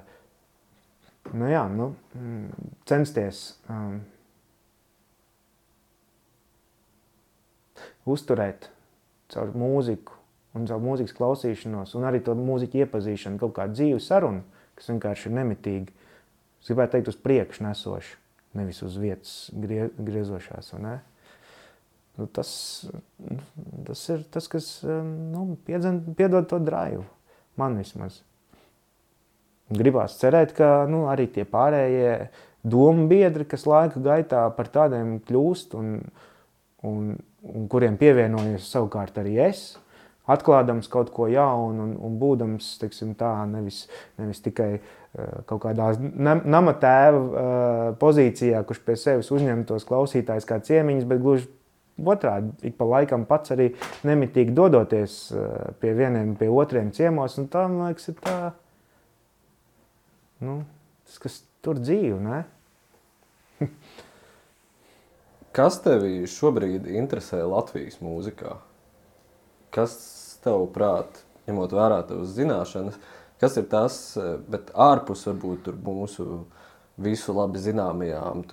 nu, jā, nu, censties um, uzturēt caur mūziku un caur mūzikas klausīšanos, un arī to mūziku iepazīšanu, kaut kādu dzīvu sarunu, kas vienkārši ir nemitīgi. Es gribētu teikt, uz priekšu nesošu nevis uz vietas grie, griezošās. Nu, tas, tas ir tas, kas nu, piedzen, piedod to drāju. Man vismaz. Gribās cerēt, ka nu, arī tie pārējie domu biedri, kas laika gaitā par tādiem kļūst un, un, un kuriem pievienojas savukārt arī es, atklādams kaut ko jaunu un, un būdams teiksim, tā, nevis, nevis tikai uh, kaut kādā nama tēva uh, pozīcijā, kurš pie sevis uzņemtos klausītājs kā ciemiņš, bet gluži otrādi, ik pa laikam pats arī nemitīgi dodoties uh, pie vieniem, pie otriem ciemos. Tā, man liekas, ir tā, nu, tas, kas tur dzīvo, kas tevi šobrīd interesē Latvijas mūzikā? Kas tev prāt, ņemot vērā tavas zināšanas, kas ir tas, bet ārpus varbūt mūsu visu labi zināmajām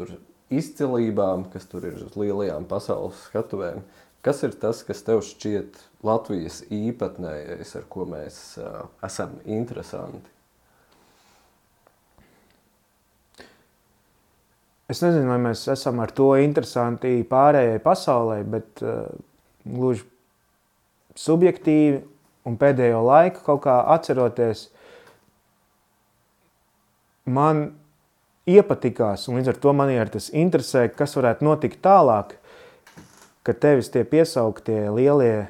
izcilībām, kas tur ir uz lielajām pasaules skatuvēm, kas ir tas, kas tev šķiet Latvijas īpatnējais, ar ko mēs uh, esam interesanti? Es nezinu, vai mēs esam ar to interesanti pārējai pasaulē, bet uh, gluži subjektīvi un pēdējo laiku kaut kā atceroties, man iepatikās, un līdz ar to man ir tas interesē, kas varētu notikt tālāk, ka tevis tie piesauktie lielie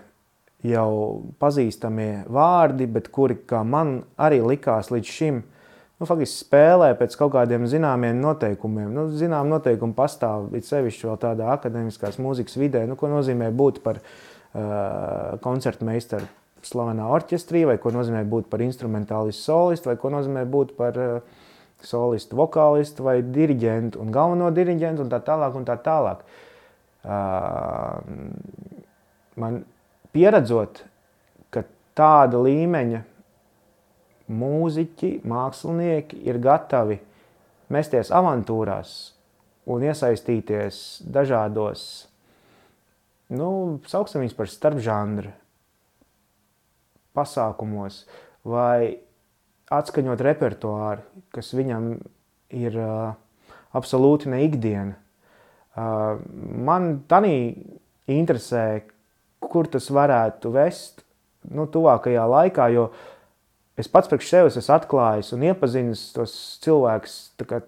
jau pazīstamie vārdi, bet kuri, kā man arī likās līdz šim, nu, faktiski spēlē pēc kaut kādiem zināmiem noteikumiem. Nu, zinām noteikumi pastāv, it sevišķi vēl tādā akadēmiskās mūzikas vidē, nu, ko nozīmē būt par uh, Uh, koncertmeistaru slavenā orķestrī, vai ko nozīmē būt par instrumentālistu solistu, vai ko nozīmē būt par uh, solistu, vokālistu vai diriģentu un galveno diriģentu un tā tālāk. Un tā tālāk. Uh, man pieredzot, ka tāda līmeņa mūziķi, mākslinieki ir gatavi mesties avantūrās un iesaistīties dažādos nu, sauksim viņus par starpžanru pasākumos, vai atskaņot repertuāru, kas viņam ir uh, absolūti ne ikdiena. Uh, man tanī interesē, kur tas varētu vest nu, tuvākajā laikā, jo es pats priekš sevis esmu atklājis un iepazinis tos cilvēkus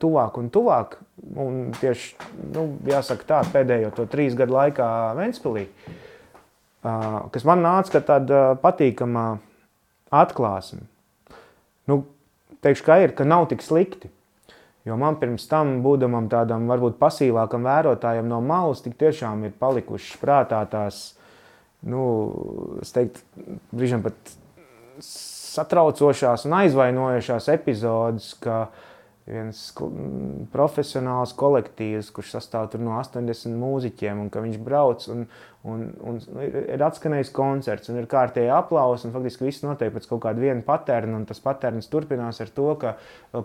tuvāk un tuvāk. Un tieši, nu, tā, pēdējo to trīs gadu laikā Ventspilī, uh, kas man nāca kā tāda patīkama atklāsme. Nu, teikšu, ka ir, ka nav tik slikti. Jo man pirms tam, būdamam tādam varbūt pasīvākam vērotājam no malas, tik tiešām ir palikušas prātā tās, nu, es teiktu, brīžam pat satraucošās un aizvainojošās epizodes, ka viens profesionāls kolektīvs, kurš sastāv no 80 mūziķiem, un ka viņš brauc un, un, un ir, atskanējis koncerts, un ir kārtēji aplausi, un faktiski viss notiek pēc kaut kāda viena paterna, un tas paterns turpinās ar to, ka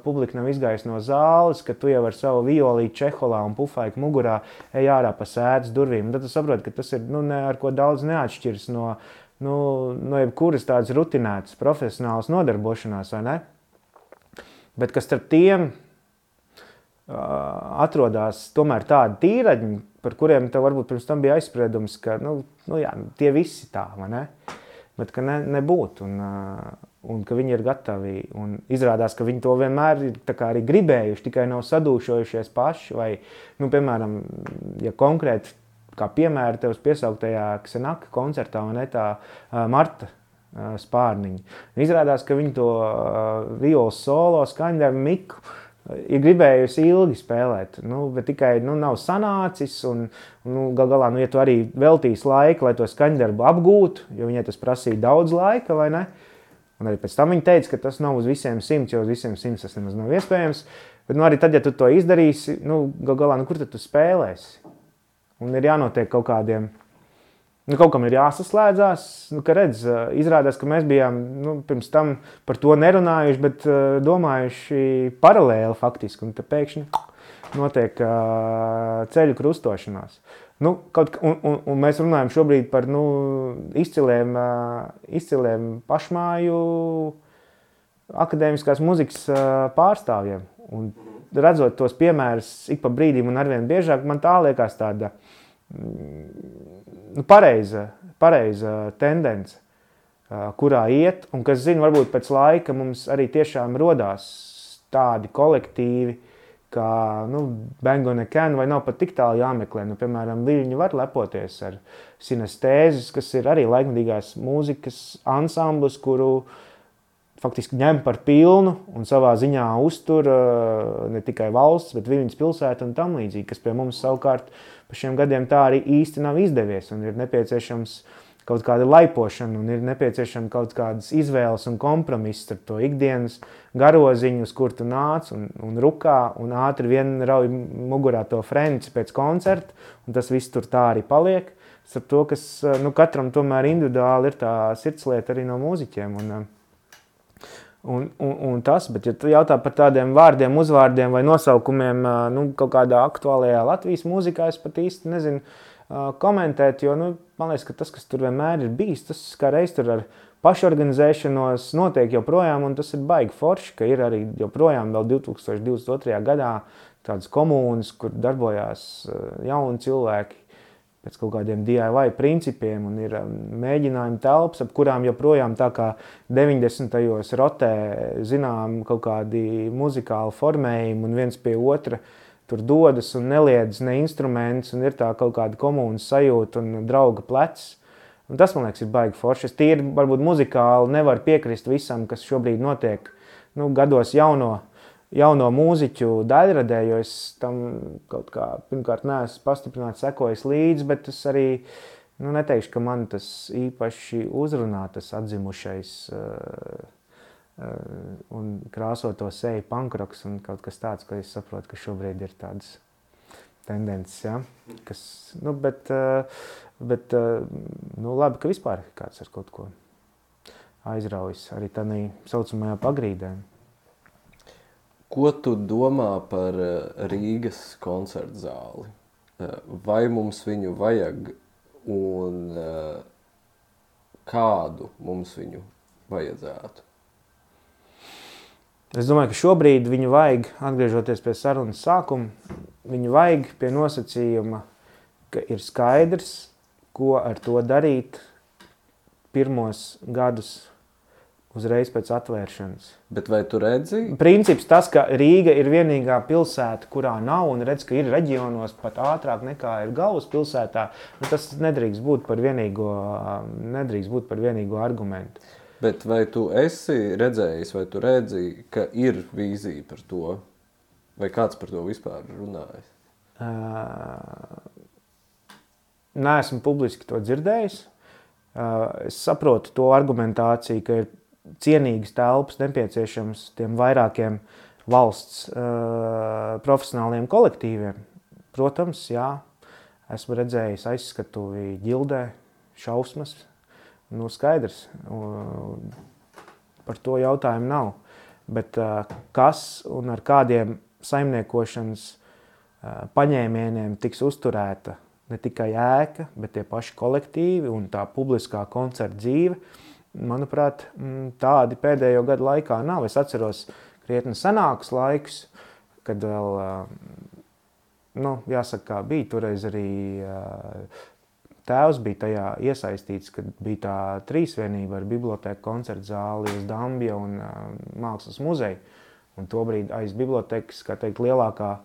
publika nav izgājusi no zāles, ka tu jau ar savu violīti čeholā un pufaiku mugurā ej ārā pa sēdes durvīm. Un tad tu saproti, ka tas ir nu, ne, ar ko daudz neatšķirs no, nu, no jebkuras tādas rutinētas profesionālas nodarbošanās, vai ne? bet ka starp tiem uh, atrodas tomēr tādi tīraņi, par kuriem tev varbūt pirms tam bija aizspriedums, ka nu, nu jā, tie visi tā, vai ne? Bet ka ne, nebūtu, un, uh, un ka viņi ir gatavi. Un izrādās, ka viņi to vienmēr ir arī gribējuši, tikai nav sadūšojušies paši. Vai, nu, piemēram, ja konkrēti, kā piemēra tev piesauktajā Ksenaka koncertā, vai ne tā uh, Marta spārniņi. Izrādās, ka viņi to violas solo skaņu ar miku ir gribējusi ilgi spēlēt, nu, bet tikai nu, nav sanācis. Un, nu, gal galā, nu, ja tu arī veltīsi laiku, lai to skaņdarbu apgūtu, jo viņai tas prasīja daudz laika, vai ne? Un arī pēc tam viņa teica, ka tas nav uz visiem simts, jo uz visiem simts tas nemaz nav iespējams. Bet nu, arī tad, ja tu to izdarīsi, nu, gal galā, nu, kur tad tu spēlēsi? Un ir jānotiek kaut kādiem Nu, kaut kam ir jāsaslēdzās. Nu, ka redz, izrādās, ka mēs bijām nu, pirms tam par to nerunājuši, bet uh, domājuši paralēli faktiski. Un pēkšņi notiek uh, ceļu krustošanās. Nu, kaut, un, un, un mēs runājam šobrīd par nu, izciliem, izciliem pašmāju akadēmiskās muzikas pārstāvjiem. Un redzot tos piemērus ik pa brīdim un arvien biežāk, man tā liekas tāda. Mm, nu, pareiza, pareiza tendence, kurā iet, un kas zina, varbūt pēc laika mums arī tiešām rodās tādi kolektīvi, kā nu, Bangona Can, vai nav pat tik tālu jāmeklē. Nu, piemēram, Viļņi var lepoties ar sinestēzes, kas ir arī laikmatīgās mūzikas ansamblis, kuru faktiski ņem par pilnu un savā ziņā uztur ne tikai valsts, bet Viļņas pilsēta un tam līdzīgi, kas pie mums savukārt pa šiem gadiem tā arī īsti nav izdevies. Un ir nepieciešams kaut kāda laipošana, un ir nepieciešama kaut kādas izvēles un kompromiss ar to ikdienas garoziņu, uz kur tu nāc un, un rukā, un ātri vien rauj mugurā to frenci pēc koncerta, un tas viss tur tā arī paliek. Ar to, kas nu, katram tomēr individuāli ir tā sirdslieta arī no mūziķiem. Un, Un, un, un tas, bet, ja tu jautā par tādiem vārdiem, uzvārdiem vai nosaukumiem, nu, kaut kādā aktuālajā Latvijas mūzikā, es pat īsti nezinu komentēt, jo nu, man liekas, ka tas, kas tur vienmēr ir bijis, tas kā reiz tur ar pašorganizēšanos notiek joprojām, un tas ir baigi forši, ka ir arī joprojām vēl 2022. gadā tādas komunas, kur darbojās jauni cilvēki, pēc kaut kādiem DIY principiem, un ir um, mēģinājumi telpas, ap kurām joprojām tā kā 90. gados rotē, zinām, kaut kādi muzikāli formējumi, un viens pie otra tur dodas un neliedz ne instruments, un ir tā kaut kāda komunas sajūta un drauga plecs. Un tas, man liekas, ir baigi forši. Es tīri, varbūt muzikāli nevaru piekrist visam, kas šobrīd notiek nu, gados jauno jauno mūziķu daļradē, jo es tam kaut kā, pirmkārt, neesmu pastiprināti sekojis līdzi, bet es arī nu, neteikšu, ka man tas īpaši uzrunā tas atzimušais uh, uh, un krāsoto seju pankroks un kaut kas tāds, ko es saprotu, ka šobrīd ir tādas tendences, ja? kas, nu, bet, uh, bet nu, labi, ka vispār kāds ar kaut ko aizraujas arī tādā saucamajā pagrīdē. Ko tu domā par eh, Rīgas koncertu zāli? Eh, vai mums viņu vajag un eh, kādu mums viņu vajadzētu? Es domāju, ka šobrīd viņu vajag, atgriežoties pie sarunas sākuma, viņu vajag pie nosacījuma, ka ir skaidrs, ko ar to darīt pirmos gadus uzreiz pēc atvēršanas. Bet vai tu redzi? Princips tas, ka Rīga ir vienīgā pilsēta, kurā nav, un redz, ka ir reģionos pat ātrāk nekā ir galvaspilsētā, nu, tas nedrīkst būt par vienīgo, nedrīkst būt par vienīgo argumentu. Bet vai tu esi redzējis, vai tu redzi, ka ir vīzija par to, vai kāds par to vispār runājis? Uh, Nē, esmu publiski to dzirdējis. Uh, es saprotu to argumentāciju, ka ir cienīgas telpas nepieciešams tiem vairākiem valsts uh, profesionāliem kolektīviem. Protams, jā, esmu redzējis aizskatuvi ģildē, šausmas. Nu, skaidrs, uh, par to jautājumu nav. Bet uh, kas un ar kādiem saimniekošanas uh, paņēmieniem tiks uzturēta ne tikai ēka, bet tie paši kolektīvi un tā publiskā koncerta dzīve, uh, manuprāt, mm, tādi pēdējo gadu laikā nav. Es atceros krietni senākus laikus, kad vēl, nu, jāsaka, bija toreiz arī tēvs bija tajā iesaistīts, kad bija tā trīsvienība ar bibliotēku, koncertu zāli, uz Dambja un mākslas muzeju. Un tobrīd aiz bibliotekas, kā teikt, lielākā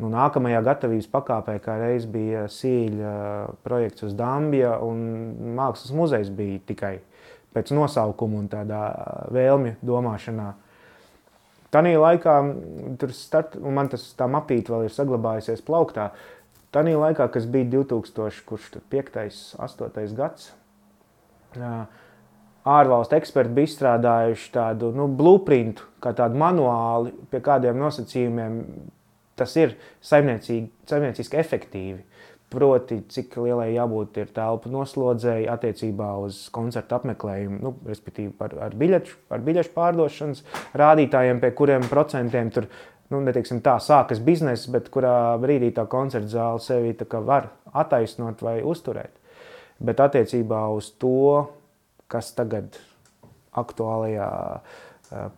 Nu, nākamajā gatavības pakāpē, kā reiz bija sīļa projekts uz Dambja, un mākslas muzejs bija tikai pēc nosaukuma un tādā vēlmju domāšanā. Tanī laikā tur start, man tas tā mapīte vēl ir saglabājusies plauktā. Tanī laikā, kas bija 2005. 8. gads, ārvalstu eksperti bija izstrādājuši tādu nu, blueprintu, kā tādu manuāli, pie kādiem nosacījumiem tas ir saimnieciski efektīvi. Proti, cik lielai jābūt ir telpu noslodzēji attiecībā uz koncertu apmeklējumu, nu, respektīvi par, ar, biļešu, ar biļešu pārdošanas rādītājiem, pie kuriem procentiem tur nu, neteiksim, tā sākas biznesa, bet kurā brīdī tā koncerta zāle sevi var attaisnot vai uzturēt. Bet attiecībā uz to, kas tagad aktuālajā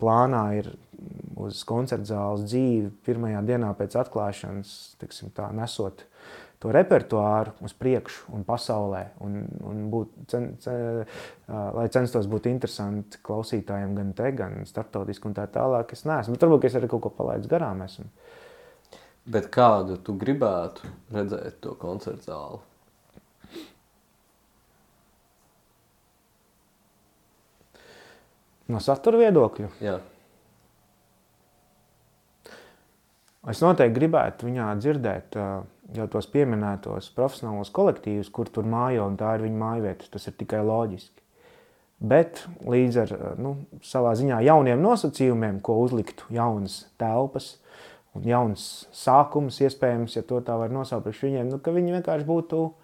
plānā ir uz koncerta zāles dzīvi pirmajā dienā pēc atklāšanas, tiksim, tā, nesot to repertuāru uz priekšu un pasaulē, un, un būt, cen, cen, lai censtos būt interesanti klausītājiem gan te, gan starptautiski un tā tālāk. Es neesmu, bet varbūt es arī kaut ko palaidis garām esmu. Bet kādu tu gribētu redzēt to koncertu zāli? No satura viedokļa? Jā. Es noteikti gribētu viņā dzirdēt uh, jau tos pieminētos profesionālos kolektīvus, kur tur mājo un tā ir viņa mājvieta. Tas ir tikai loģiski. Bet līdz ar nu, savā ziņā jauniem nosacījumiem, ko uzliktu jaunas telpas un jauns sākums, iespējams, ja to tā var nosaukt priekš viņiem, nu, ka viņi vienkārši būtu uh,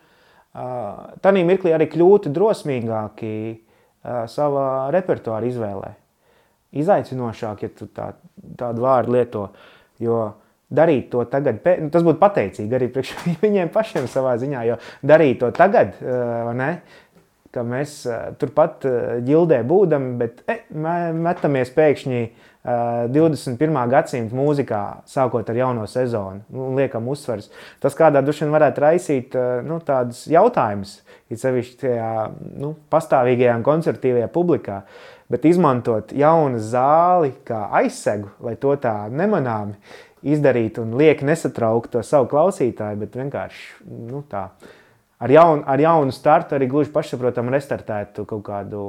tādā mirklī arī kļūtu drosmīgāki uh, savā repertuāra izvēlē. Izaicinošāk, ja tu tā, tādu vārdu lieto, jo uh, darīt to tagad, nu, tas būtu pateicīgi arī priekš [laughs] viņiem pašiem savā ziņā, jo darīt to tagad, eh, ne, ka mēs eh, turpat eh, ģildē būdam, bet e, metamies pēkšņi 21. gadsimta mūzikā, sākot ar jauno sezonu, nu, un liekam uzsvars. Tas kādā dušana varētu raisīt nu, tādus jautājumus, it sevišķi tajā nu, pastāvīgajā koncertīvajā publikā, bet izmantot jaunu zāli kā aizsegu, lai to tā nemanāmi izdarīt un lieki nesatraukt to savu klausītāju, bet vienkārši nu, tā. Ar jaunu, ar jaunu startu arī gluži pašsaprotamu restartētu kaut kādu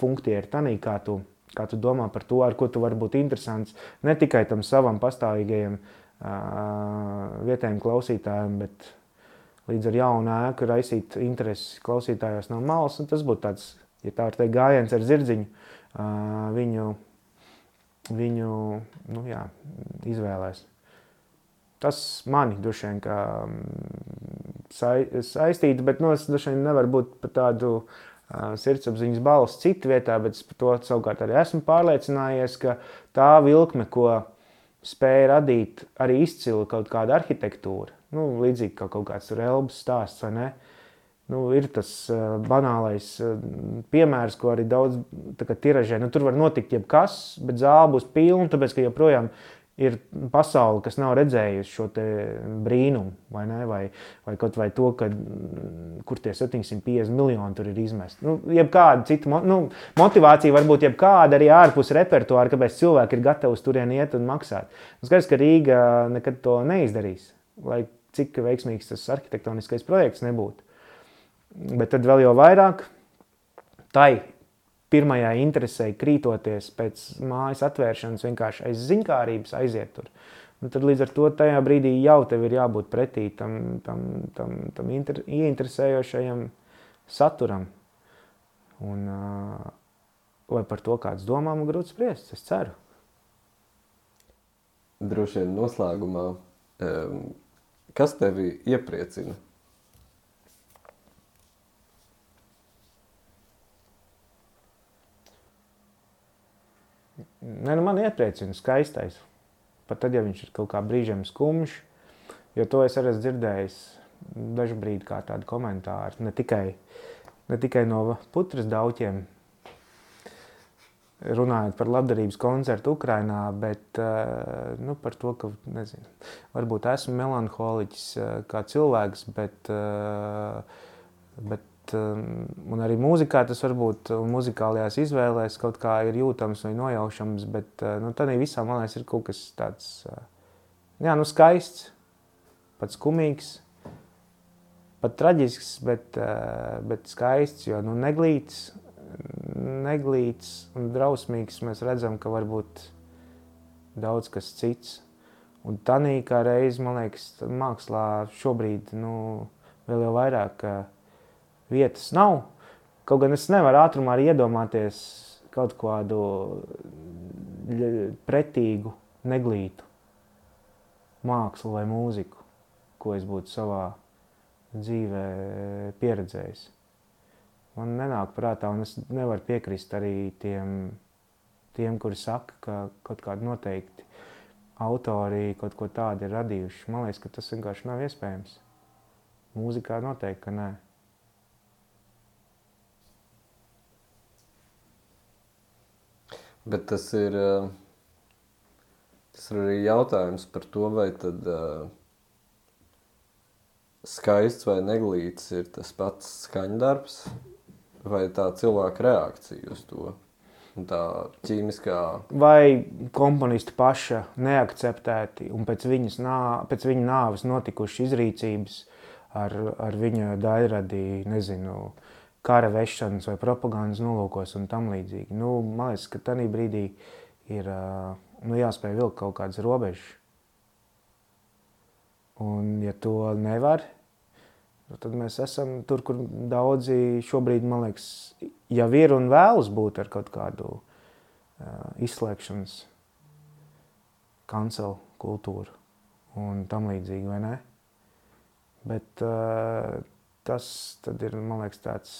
funkciju, tanī, kā tu, kā tu domā par to, ar ko tu vari būt interesants ne tikai tam savam pastāvīgajam uh, vietējiem klausītājiem, bet līdz ar jaunu ēku raisīt interesi klausītājos no malas. Tas būtu tāds, ja tā var teikt, gājiens ar zirdziņu uh, viņu viņu nu, jā, izvēlēs. Tas mani droši vien mm, sai, saistītu, bet nu, es droši vien nevaru būt par tādu uh, sirdsapziņas balstu citu vietā, bet es par to savukārt arī esmu pārliecinājies, ka tā vilkme, ko spēja radīt arī izcili kaut kāda arhitektūra, nu, līdzīgi kā kaut kāds tur elbas stāsts, vai ne, Nu, ir tas uh, banālais uh, piemērs, ko arī daudz tiražē. Nu, tur var notikt jebkas, bet zāle būs pilna, tāpēc ka joprojām ir pasaule, kas nav redzējusi šo brīnumu, vai, ne? vai, vai kaut vai to, ka, kur tie 750 miljoni tur ir izmesti. Nu, jebkāda cita nu, motivācija var būt jebkāda arī ārpus repertuāra, kāpēc cilvēki ir gatavi uz turieni iet un maksāt. Skaidrs, ka Rīga nekad to neizdarīs, lai cik veiksmīgs tas arhitektoniskais projekts nebūtu. Bet tad vēl jau vairāk tai pirmajā interesē krītoties pēc mājas atvēršanas, vienkārši aiz ziņkārības aiziet tur. Nu, tad līdz ar to tajā brīdī jau tev ir jābūt pretī tam, tam, tam, tam inter, ieinteresējošajam saturam. Un, uh, vai par to kāds domā, man grūti spriest, es ceru. Droši vien noslēgumā, kas tevi iepriecina Ne, nu man iepriecina skaistais. Pat tad, ja viņš ir kaut kā brīžiem skumjš, jo to es arī esmu dzirdējis dažu brīdi kā tādu komentāru. Ne tikai, ne tikai no putras dauķiem, runājot par labdarības koncertu Ukrajinā, bet uh, nu, par to, ka nezinu, varbūt esmu melanholiķis uh, kā cilvēks, bet, uh, bet un arī mūzikā tas varbūt muzikālajās izvēlēs kaut kā ir jūtams vai nojaušams, bet uh, nu, tādā visā man liekas, ir kaut kas tāds uh, jā, nu, skaists, pat skumīgs, pat traģisks, bet, uh, bet skaists. Jo nu, neglīts, neglīts un drausmīgs mēs redzam, ka var būt daudz kas cits. Un tā kā reizē, man liekas, mākslā šobrīd nu, vēl jau vairāk. Uh, vietas nav. Kaut gan es nevaru ātrumā arī iedomāties kaut kādu pretīgu, neglītu mākslu vai mūziku, ko es būtu savā dzīvē pieredzējis. Man nenāk prātā, un es nevaru piekrist arī tiem, tiem kuri saka, ka kaut kādi noteikti autori kaut ko tādu ir radījuši. Man liekas, ka tas vienkārši nav iespējams. Mūzikā noteikti, ka nē. Bet tas ir, eh, tas ir arī jautājums par to, vai tad uh, skaists vai neglīts ir tas pats skaņdarbs, vai tā cilvēka reakcija uz to. Tā ķīmiskā. Vai komponisti paša neakceptēti un pēc, nā, pēc viņa nāves notikušas izrīcības ar, ar viņa daļradī, nezinu, uh, kara vešanas vai propagandas nolūkos un tam līdzīgi. Nu, man liekas, ka tajā brīdī ir nu, jāspēj vilkt kaut kādas robežas. Un, ja to nevar, nu, tad mēs esam tur, kur daudzi šobrīd, man liekas, jau ir un vēlas būt ar kaut kādu uh, izslēgšanas kancelu kultūru un tam līdzīgi, vai ne? Bet uh, tas ir, man liekas, tāds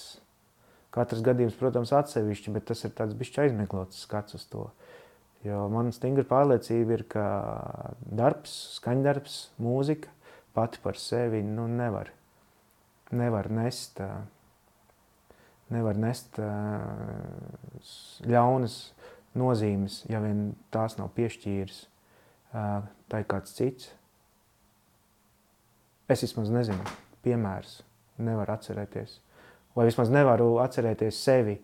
katrs gadījums, protams, atsevišķi, bet tas ir tāds bišķi aizmiglots skats uz to. Jo man stingra pārliecība ir, ka darbs, skaņdarbs, mūzika pati par sevi nu, nevar, nevar nest, nevar nest ļaunas nozīmes, ja vien tās nav piešķīris tai kāds cits. Es vismaz nezinu, piemērs nevaru atcerēties. Vai vismaz nevaru atcerēties sevi,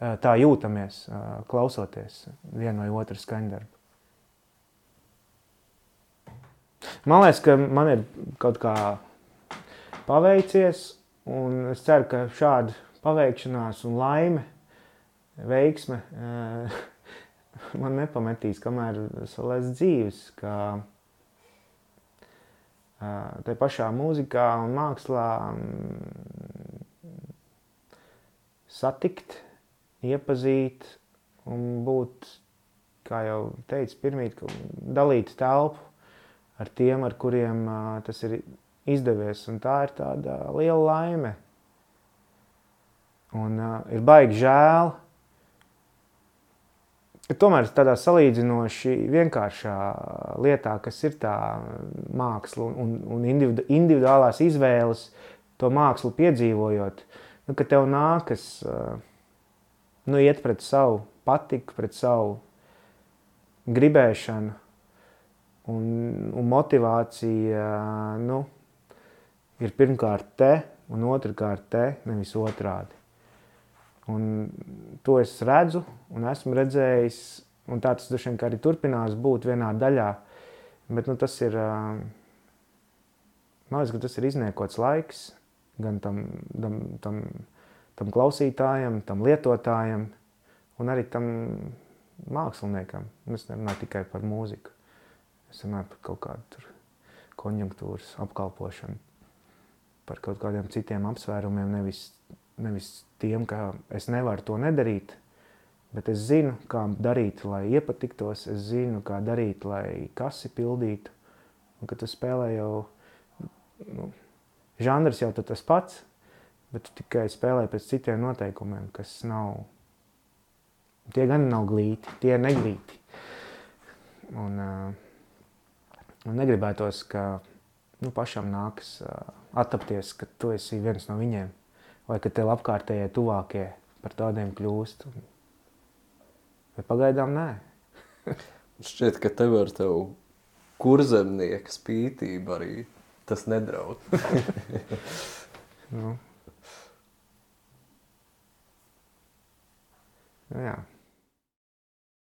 tā jūtamies, klausoties vienu vai otru skaņdarbu. Man liekas, ka man ir kaut kā paveicies, un es ceru, ka šāda paveikšanās un laime, veiksme [laughs] man nepametīs, kamēr es esmu dzīves. Ka tā pašā mūzikā un mākslā satikt, iepazīt un būt, kā jau teicu, pirmīt, dalīt telpu ar tiem, ar kuriem tas ir izdevies. Un tā ir tāda liela laime. Un uh, ir baigi žēl, ka tomēr tādā salīdzinoši vienkāršā lietā, kas ir tā māksla un, un individu, individuālās izvēles, to mākslu piedzīvojot, nu, ka tev nākas nu, iet pret savu patiku, pret savu gribēšanu un, un motivācija nu, ir pirmkārt te un otrkārt te, nevis otrādi. Un to es redzu un esmu redzējis, un tā tas droši vien arī turpinās būt vienā daļā. Bet nu, tas ir, man liekas, ka tas ir izniekots laiks gan tam, tam, tam, tam klausītājam, tam lietotājam un arī tam māksliniekam. Es nerunāju tikai par mūziku. Es runāju par kaut kādu konjunktūras apkalpošanu, par kaut kādiem citiem apsvērumiem, nevis nevis tiem, ka es nevaru to nedarīt, bet es zinu, kā darīt, lai iepatiktos, es zinu, kā darīt, lai kasi pildītu. Un, kad tu spēlē jau, nu, žanrs jau tas pats, bet tu tikai spēlē pēc citiem noteikumiem, kas nav, tie gan nav glīti, tie ir neglīti. Un, un negribētos, ka nu, pašam nākas attapties, ka tu esi viens no viņiem vai ka tev apkārtējie tuvākie par tādiem kļūst. Bet pagaidām nē. [laughs] Šķiet, ka tev ar tevu kurzemnieka spītību arī tas nedraud. [laughs] nu. Nu, jā.